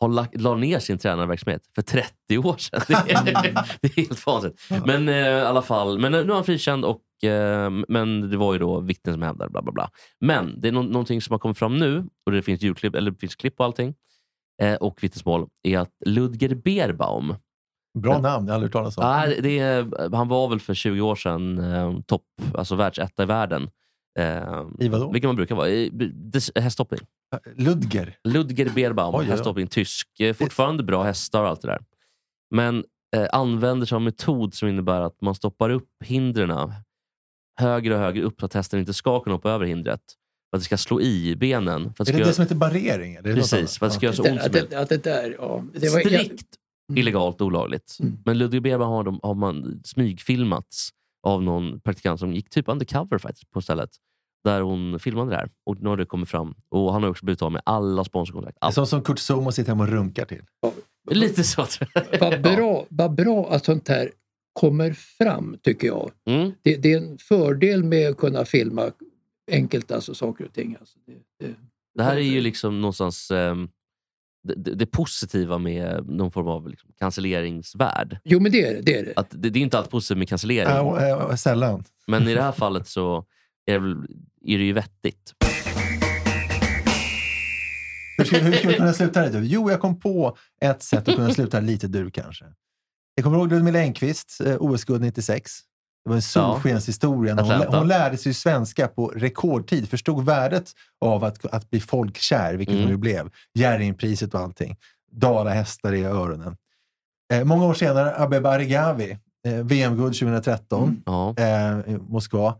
Har lagt, la ner sin tränarverksamhet för 30 år sedan. Det är, *laughs* det är helt vansinnigt. Men eh, i alla fall, men nu är han frikänd och eh, men det var ju då vittnen som hävdade bla bla bla. Men det är nå- någonting som har kommit fram nu och det finns ljudklipp, eller finns klipp och allting eh, och vittnesmål är att Ludger Beerbaum Bra namn, jag har aldrig hört talas om. Nej, det är, han var väl för 20 år sedan eh, topp, alltså världsetta i världen. Eh, I vadå? Vilken man brukar vara. I des- hästhoppning. Ludger. Ludger Beerbaum, Oj, oj, oj. hästhoppning, tysk. Eh, Fortfarande bra hästar och allt det där. Men eh, använder sig av en metod som innebär att man stoppar upp hindren högre och högre upp så att hästen inte ska kunna hoppa över hindret. För att det ska slå i benen. För att Är det ska det som heter barrering? Eller Precis, för att det ska göra så ont som möjligt. att det där, ja. Det var, Strikt illegalt och olagligt. Mm. Men Ludvig Beerbaum har, de, har man smygfilmats av någon praktikant som gick typ undercover faktiskt på stället. Där hon filmade det här. Och nu har det kommit fram. Och han har också blivit av med alla sponsorkontrakt. Allt. sånt som Kurt Zomo sitter hemma och runkar till. Lite så. tror jag. *laughs* Vad bra, vad bra att sånt här kommer fram, tycker jag. Mm. Det, det är en fördel med att kunna filma enkelt, alltså saker och ting. Alltså det, det, Det här är ju liksom någonstans ehm, det, det, positiva med någon form av liksom, cancelleringsvärld. jo, men det är det. det, är det. Att det, det är inte alltid positivt med cancellering. Äh, äh, sällan. Men i det här fallet så är det, är det ju vettigt. Hur ska, hur ska vi kunna sluta det? Du? Jo, jag kom på ett sätt att kunna sluta lite dur kanske. Jag kommer ihåg Ludmila Engqvist, eh, OS-guld 96. Det var en solskenshistoria. när Hon, hon lärde sig svenska på rekordtid, förstod värdet av att, att bli folkkär, vilket Mm. hon ju blev. Jerringpriset och allting. Dala hästar i öronen. Eh, många år senare, Abebe Arigavi, eh, VM-guld 2013, Ja. eh, Moskva.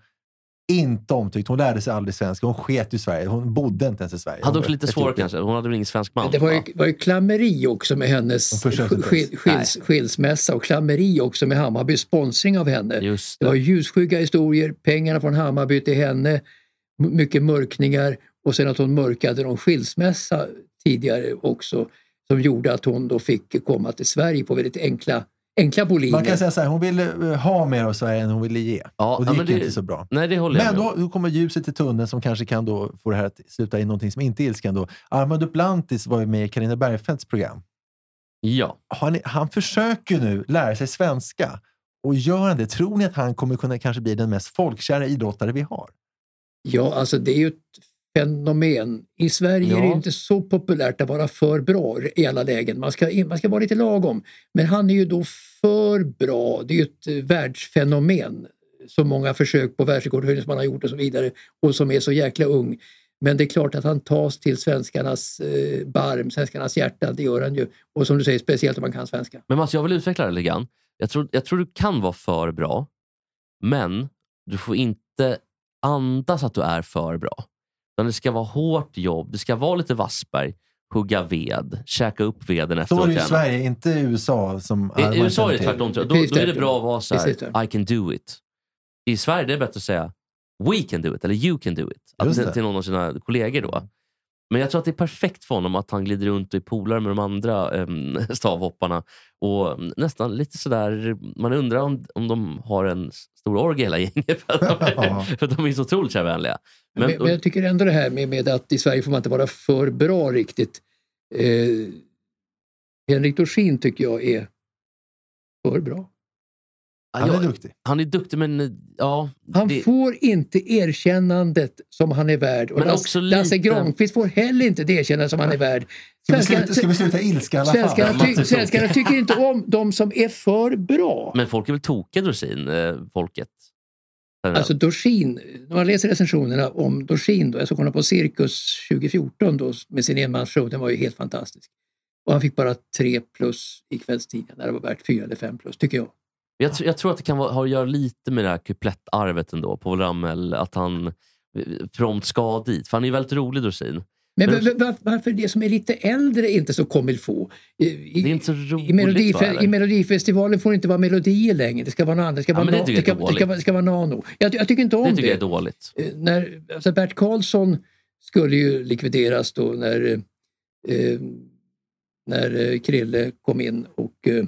Inte omtyckt. Hon lärde sig aldrig svenska. Hon sket i Sverige. Hon bodde inte ens i Sverige. Hade Hon också var lite Etiopien. kanske. Hon hade väl ingen svensk man? Det var ju, va? var ju klammeri också med hennes skil, skils, skilsmässa och klammeri också med Hammarby sponsring av henne. Just Det var det. ljusskygga historier, pengarna från Hammarby till henne, mycket mörkningar och sen att hon mörkade någon skilsmässa tidigare också som gjorde att hon då fick komma till Sverige på väldigt enkla, enkla boliner. Man kan säga så här, hon ville eh, ha mer av Sverige än hon ville ge. Ja, och det ja, gick men det- inte så bra. Nej, det håller jag Men med om. då, då kommer ljuset i tunneln som kanske kan då få det här att sluta i någonting som inte är ilskan. Då. Armand Duplantis var ju med i Carina Bergfeldts program. Ja. Han, han försöker nu lära sig svenska. Och gör han det, tror ni att han kommer kunna kanske bli den mest folkkära idrottare vi har? Ja, alltså det är ju ett fenomen. I Sverige är det Ja. inte så populärt att vara för bra i alla lägen. Man ska, man ska vara lite lagom. Men han är ju då för bra. Det är ju ett eh, världsfenomen. Så många försök på världsrekordhöjning som han har gjort och så vidare. Och som är så jäkla ung. Men det är klart att han tas till svenskarnas eh, barm, svenskarnas hjärta. Det gör han ju. Och som du säger, speciellt om man kan svenska. Men Mats, jag vill utveckla det lite grann. Jag tror, jag tror du kan vara för bra, men du får inte andas att du är för bra. Utan det ska vara hårt jobb, det ska vara lite Wassberg, hugga ved, käka upp veden Så efteråt. är det i. Sverige, inte i USA. Som I i USA är det tvärtom. Då, då är det bra att vara så Precis här, tvärtom. I can do it. I Sverige det är bättre att säga we can do it, eller you can do it. Att, det. till någon av sina kollegor då. Men jag tror att det är perfekt för honom att han glider runt och är polare med de andra äm, *laughs* stavhopparna. Och nästan lite sådär, man undrar om, om de har en stor orgie hela gänget. För att de, *laughs* Ja. för att de är så otroligt kärvänliga. Men, Men, men jag tycker ändå det här med, med att i Sverige får man inte vara för bra riktigt. Eh, Henrik Dorsin tycker jag är för bra. Han är duktig. han är duktig men ja. Han det, får inte erkännandet som han är värd. Och Men också Lasse lite- Granqvist får heller inte det erkännande som han är värd. Ska vi, Svenskarna- sluta, ska vi sluta ilska i alla fall? Svenskarna, ty, svenskarna tycker inte om de som är för bra. Men folk är väl tokiga Dorsin, eh, folket? Alltså Dorsin, när man läser recensionerna om Dorsin, då, jag såg honom på Cirkus 2014 då, med sin enmansshow, den var ju helt fantastisk. Och han fick bara tre plus i kvällstidningen, när det var värt fyra eller fem plus, tycker jag. Jag, jag tror att det kan vara, ha att göra lite med det här kuplettarvet ändå, Paul Ramel. Att han eh, prompt ska dit. För han är väldigt rolig Dorsin. Men Men- var, var, varför det som är lite äldre inte så comme faut? I, Det är inte så roligt i, Melodife- va, eller? I Melodifestivalen får det inte vara melodier längre. Det ska vara något annat. Det ska Ja, vara, det tycker det är ska, det ska, det ska vara nano. Jag, jag tycker inte om Det det. tycker jag är dåligt. Eh, när, alltså Bert Karlsson skulle ju likvideras då när, eh, när eh, Krille kom in och eh,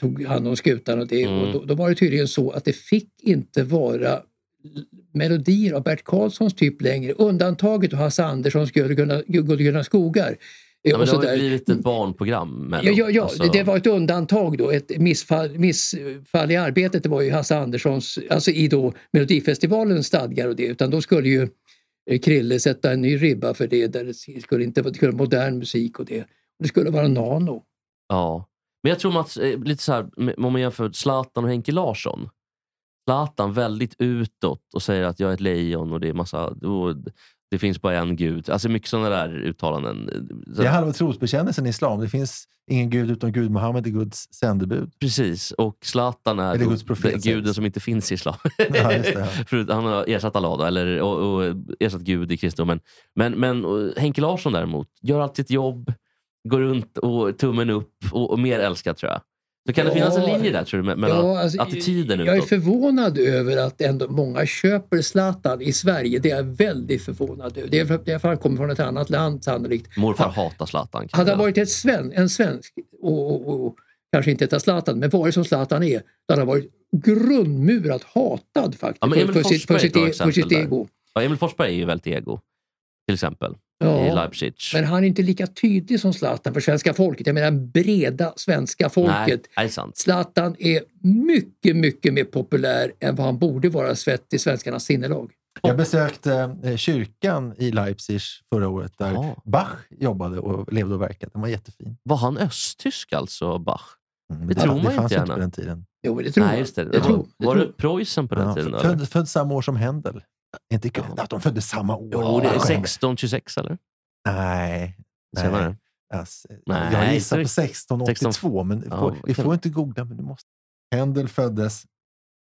tog hand om skutan. Och det, Mm. och då, då var det tydligen så att det fick inte vara melodier av Bert Karlssons typ längre. Undantaget och Hasse Anderssons Gullgunna Gullgunna skogar. eh, Ja, men och det har ju blivit ett barnprogram. Ja, ja, ja Alltså, det, var ett undantag då. Ett missfall, missfall i arbetet det var ju Hasse Anderssons, alltså i då Melodifestivalens stadgar och det. Utan då skulle ju eh, Krille sätta en ny ribba för det. Där det skulle inte vara modern musik och det. Det skulle vara nano. Ja. Men jag tror att eh, lite så här, om man jämför Zlatan och Henke Larsson. Zlatan väldigt utåt och säger att jag är ett lejon och det är massa... Det finns bara en gud. Alltså mycket sådana där uttalanden. Det är halva trosbekännelsen i islam. Det finns ingen gud utom Gud. Muhammed är Guds sändebud. Precis, och Zlatan är Eller Guds profet, guden som inte finns i islam. Ja, det, ja. *laughs* Han har ersatt Allah, då, eller och, och ersatt Gud i kristendomen. Men, men och Henke Larsson däremot, gör alltid sitt jobb, går runt och tummen upp och, och mer älskad tror jag. Så kan det Ja. finns en linje där tror du, me- mellan Ja, alltså, attityden Jag är utåt? förvånad över att ändå många köper Zlatan i Sverige. Det är jag väldigt förvånad över. Det är för, det är att han kommer från ett annat land sannolikt. Morfar hatar Zlatan. Hade han varit ett sven, en svensk och, och, och kanske inte ett Zlatan, men varit som Zlatan är, då hade han varit grundmurat hatad faktiskt. Ja, för, för, sitt, för, sitt, är e- för sitt ego. Ja, Emil Forsberg är ju väldigt ego, till exempel. Ja, I Leipzig. Men han är inte lika tydlig som Zlatan för svenska folket. Jag menar breda svenska folket. Nej, är. Zlatan är mycket, mycket mer populär än vad han borde vara svett i svenskarnas sinnelag. Jag besökte eh, kyrkan i Leipzig förra året där Ja. Bach jobbade och levde och verkade. Den var jättefin. Var han östtysk alltså, Bach? Mm, Det tror man det inte fanns gärna. inte på den tiden. Jo, det tror Nej, jag. just det. Jag tror, var det var tror. det Preussen på den Ja, tiden? född, född samma år som Händel. Inte kul att de föddes samma år. Jo, det är Kanske. 1626 eller? Nej. Nej. Alltså, Nej, jag gissar på så- 1682, men Ja, får, vi kan- får inte googla. Men du måste. Händel föddes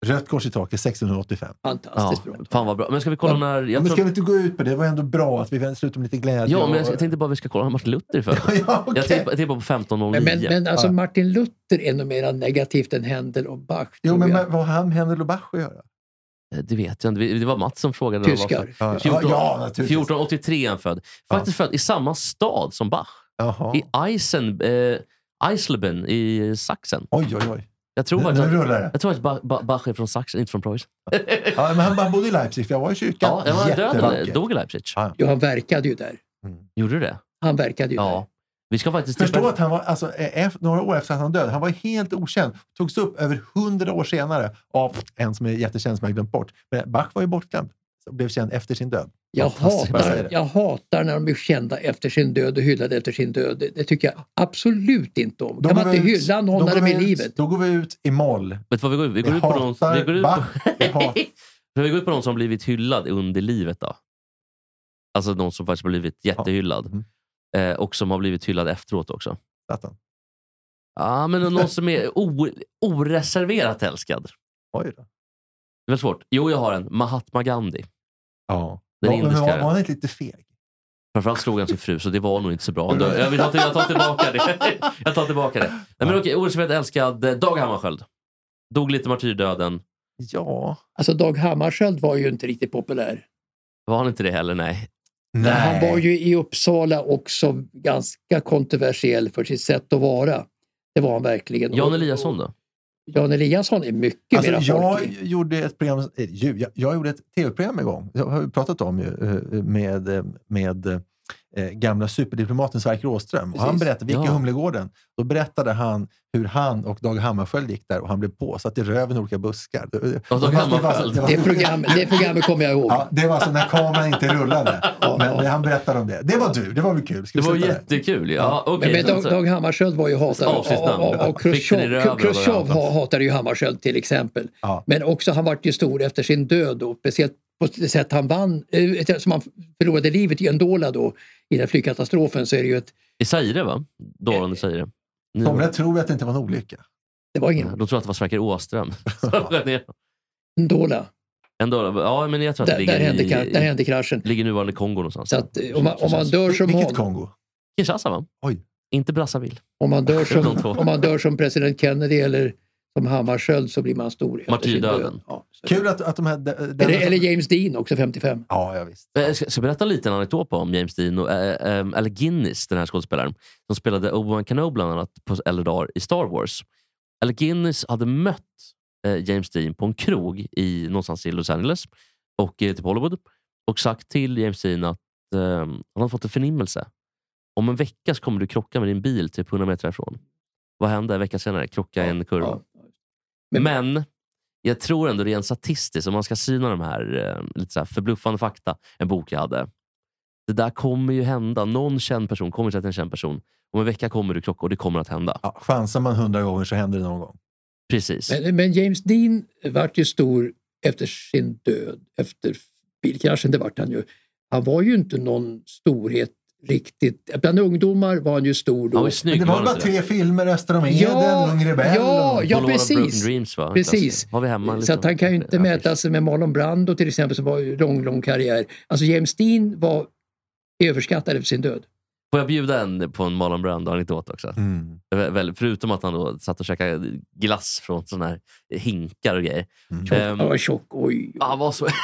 Rött kors i taket 1685. Fantastiskt Ja, bra. fan vad bra. Men ska vi kolla när... Jag men tror... ska vi inte gå ut på det? Det var ändå bra att vi slutar med lite glädje. Ja, men jag tänkte bara att vi ska kolla när Martin Luther är född. *laughs* ja, okej. Jag tippar, på 1509. Men, men, men alltså Ja. Martin Luther är nog mer negativt än Händel och Bach. Jo, men jag. vad vad har han med Händel och Bach att göra? Eh, Det vet jag inte. Det var Mats som frågade. han Tyskar. Ja, 14, ja, naturligtvis. 1483 är han född. Faktiskt född i samma stad som Bach. Jaha. I Eisen, eh, Eisleben i Sachsen. Oj, oj, oj. Jag tror faktiskt att, rullar det. jag tror att Ba- Ba- Bach är från Sachsen, inte från Preussen. *laughs* Ja, men han, han bodde i Leipzig, för jag var i kyrkan. Ja, jag var död. Jättevacker. Dog i Leipzig. Ja. Ja, han verkade ju där. Gjorde du det? Han verkade ju Ja. Vi ska faktiskt... Förstå att han var, alltså, efter, några år efter att han död, han var helt okänd. Togs upp över hundra år senare av en som är jättekänd som jag glömt bort. Men Bach var ju bortglömd. Så blev känd efter sin död. Jag hatar, jag hatar när de är kända efter sin död och hyllade efter sin död. Det, det tycker jag absolut inte om. Då kan man inte ut- hylla någon när de är i livet? Då går vi ut i moll. Vet du vad vi går ut? Vi går Vi ut på någon, vi går ut på, *laughs* Vi går ut på någon som blivit hyllad under livet. då. Alltså någon som faktiskt har blivit jättehyllad. Mm. Eh, och som har blivit hyllad efteråt också. Zlatan. Ja, men någon som är o, oreserverat älskad. Oj då. Det var svårt. Jo, jag har en. Mahatma Gandhi. Ja. Den men indiska. var, var han inte lite feg? Framförallt slog han sin fru, så det var nog inte så bra. Jag, vill, jag, tar, jag tar tillbaka det. *laughs* Jag tar tillbaka det. Nej, men okej, oreserverat älskad Dag Hammarskjöld. Dog lite martyrdöden. Ja. Alltså Dag Hammarskjöld var ju inte riktigt populär. Var han inte det heller? Nej. Men Han var ju i Uppsala också ganska kontroversiell för sitt sätt att vara. Det var han verkligen. Jan Eliasson då? Jan Eliasson är mycket Alltså, mera jag gjorde ett program, eh, jag, jag gjorde ett tv-program en gång, det har vi pratat om ju, eh, med, eh, med eh, gamla superdiplomaten Sverker Åström. Och han berättade, vi gick i Ja. Humlegården, då berättade han hur han och Dag Hammarskjöld gick där och han blev påsatt i röven i olika buskar. Det, det, var- Hammarskjöld. det var- Det, program, det programmet kommer jag ihåg. Ja, det var alltså när kameran inte rullade. Men, men han berättade om det. Det var du, det var väl kul. Ska Det var jättekul. Ja, Men, okej. men så- Dag, Dag Hammarskjöld var ju hatad och, och, Khrushchev, hatade ju Hammarskjöld till exempel. Ja. Men också han vart ju stor efter sin död då, speciellt på det sätt han vann, eh, som han förlorade livet i Andola då i den flygkatastrofen så är det ju ett, I Zaire va? Dåvarande Zaire. Nu- Somliga tror att det inte var en olycka. det var ingen De tror att det var Sverker Åström. *laughs* Andola. Ändå, ja, men jag tror att det Där, ligger där, hände, i, där hände kraschen. ligger nuvarande Kongo någonstans. Så att eh, om man, om man dör som Vilket hon, Kongo? Kinshasa va? Oj. Inte Brazzaville. om man dör *laughs* som, om man dör som president Kennedy eller som Hammarskjöld så blir man stor Martyrdöden. död. Ja. Kul att, att de här... Eller, eller James Dean också 55. Ja, ja, visst. Eh, Jag ska, ska berätta lite en anekdot om James Dean och äh, äh, eller Guinness, den här skådespelaren, som spelade Obi-Wan Kenobi bland annat på äldre dagar i Star Wars. Alec Guinness hade mött eh, James Dean på en krog i, någonstans i Los Angeles och eh, typ Hollywood och sagt till James Dean att eh, han hade fått en förnimmelse. Om en vecka så kommer du krocka med din bil typ 100 meter härifrån. Vad hände en vecka senare? Krocka i en kurva. Ja. Men, Men- jag tror ändå rent statistiskt, om man ska syna de här eh, lite så här förbluffande fakta, en bok jag hade. Det där kommer ju hända. Någon känd person kommer till en känd person. Om en vecka kommer du krocka och det kommer att hända. Ja, chansar man hundra gånger så händer det någon gång. Precis. Men, men James Dean vart ju stor efter sin död, efter bilkraschen, det vart han ju. Han var ju inte någon storhet riktigt. Bland ungdomar var han ju stor då. Var ju Men snygg. det var bara tre filmer, Öster om Eden, Ja, Ung Rebell. ja, och- ja. Precis. Dreams, va? Precis. Vi hemma Så att han kan ju inte affisch. mäta sig med Marlon Brando till exempel som var lång, lång karriär. Alltså James Dean var överskattad efter sin död. Får jag bjuda en på en Marlon Brando-anekdot också? Mm. Väl, förutom att han då satt och käkade glass från såna här hinkar och grejer. Mm. Ehm, Han var tjock, oj. han var så... *laughs*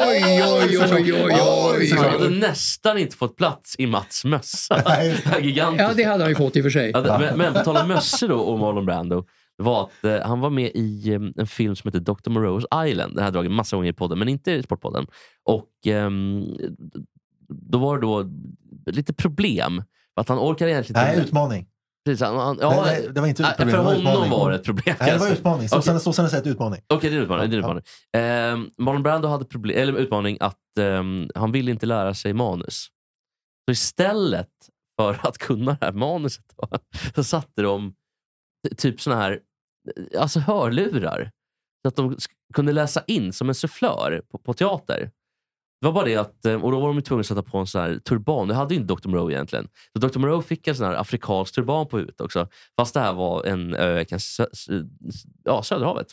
Oj, oj, oj, oj, oj, Han hade nästan inte fått plats i Mats mössa. *laughs* Ja, det hade han ju fått i och för sig. Det- men, men på tal om *laughs* mössor då och Marlon Brando. var att eh, han var med i eh, en film som heter Dr. Moreau's Island. Den har jag dragit massa gånger i podden, men inte i Sportpodden. Och ehm, Då var det då lite problem. Att han orkar egentligen Nej, utmaning. Precis, han, han, ja, Nej, nej, det var inte nej, problem, För honom utmaning. var det ett problem. Nej, det var alltså. utmaning. Okej. Sossarna sossarna säger utmaning. Okej, det är utmaning. Det är utmaning. Ehm, Marlon Brando hade problem, eller utmaning att ehm, han ville inte lära sig manus. Så istället för att kunna det här manuset då, så satte de typ såna här alltså hörlurar. Så att de kunde läsa in som en sufflör på, på teater. Det var bara det att, eh, och då var de tvungna att sätta på en sån här turban. Det hade ju inte Dr. Moreau egentligen. Så Dr. Moreau fick en sån här afrikansk turban på huvudet också. Fast det här var en ö, i ja, Söderhavet.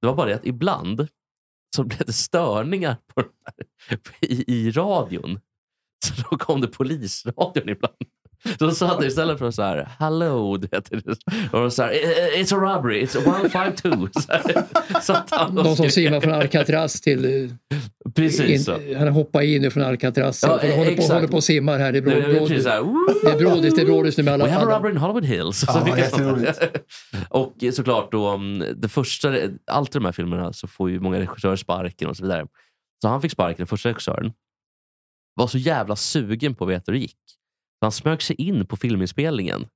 Det var bara det att ibland så blev det störningar på den här, i, i radion. Så då kom det polisradion ibland. Så de sa det istället för så här, hello, du vet, och de så här, it's a robbery, it's 152. Så *laughs* han och De som simmar från Alcatraz till... eh, Precis så. Han hoppar in från Alcatraz. Ja, och håller, på, håller på och simmar här. Det är, Det brå, är brå, precis så här, det är brådis, det är brådis nu med alla... We have a robbery in Hollywood Hills. Ja, *laughs* och såklart då, mm, det första, allt i de här filmerna så får ju många regissörer sparken och så vidare. Så han fick sparken, den första regissören. Var så jävla sugen på att veta hur det gick. Så han smög sig in på filminspelningen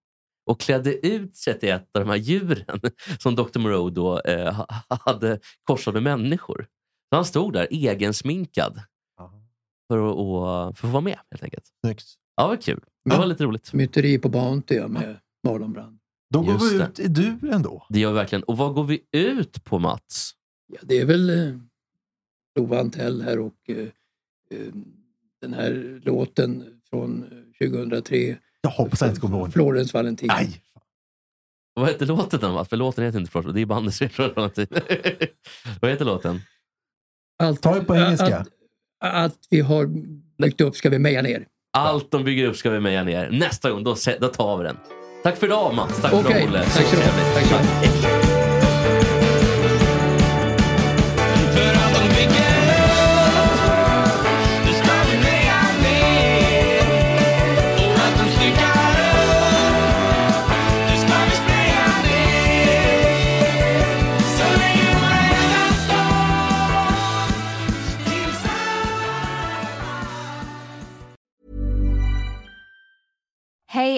och klädde ut sig till ett av de här djuren *laughs* som Dr. Moreau då eh, ha- hade korsat med människor. Så han stod där egensminkad för att, och, för att vara med helt enkelt. Snyggt. Ja, det var kul. Det var lite roligt. Myteri på Bounty ja, med Marlon Brando. Då går Just vi ut i duren då. Det gör vi verkligen. Och vad går vi ut på Mats? Ja, det är väl eh, Lova Antell här och eh, eh, den här låten från eh, 2003. Jag hoppas jag inte kommer ihåg. Florence Valentin. Nej! Vad heter låten då? För låten heter inte Florence, det är bandets fel. Vad heter låten? Allt, Ta det på engelska. Att, att vi har byggt upp ska vi meja ner. Allt de bygger upp ska vi meja ner. Nästa gång, då, då tar vi den. Tack för idag Mats. Tack för Okej, idag Olle. tack så mycket.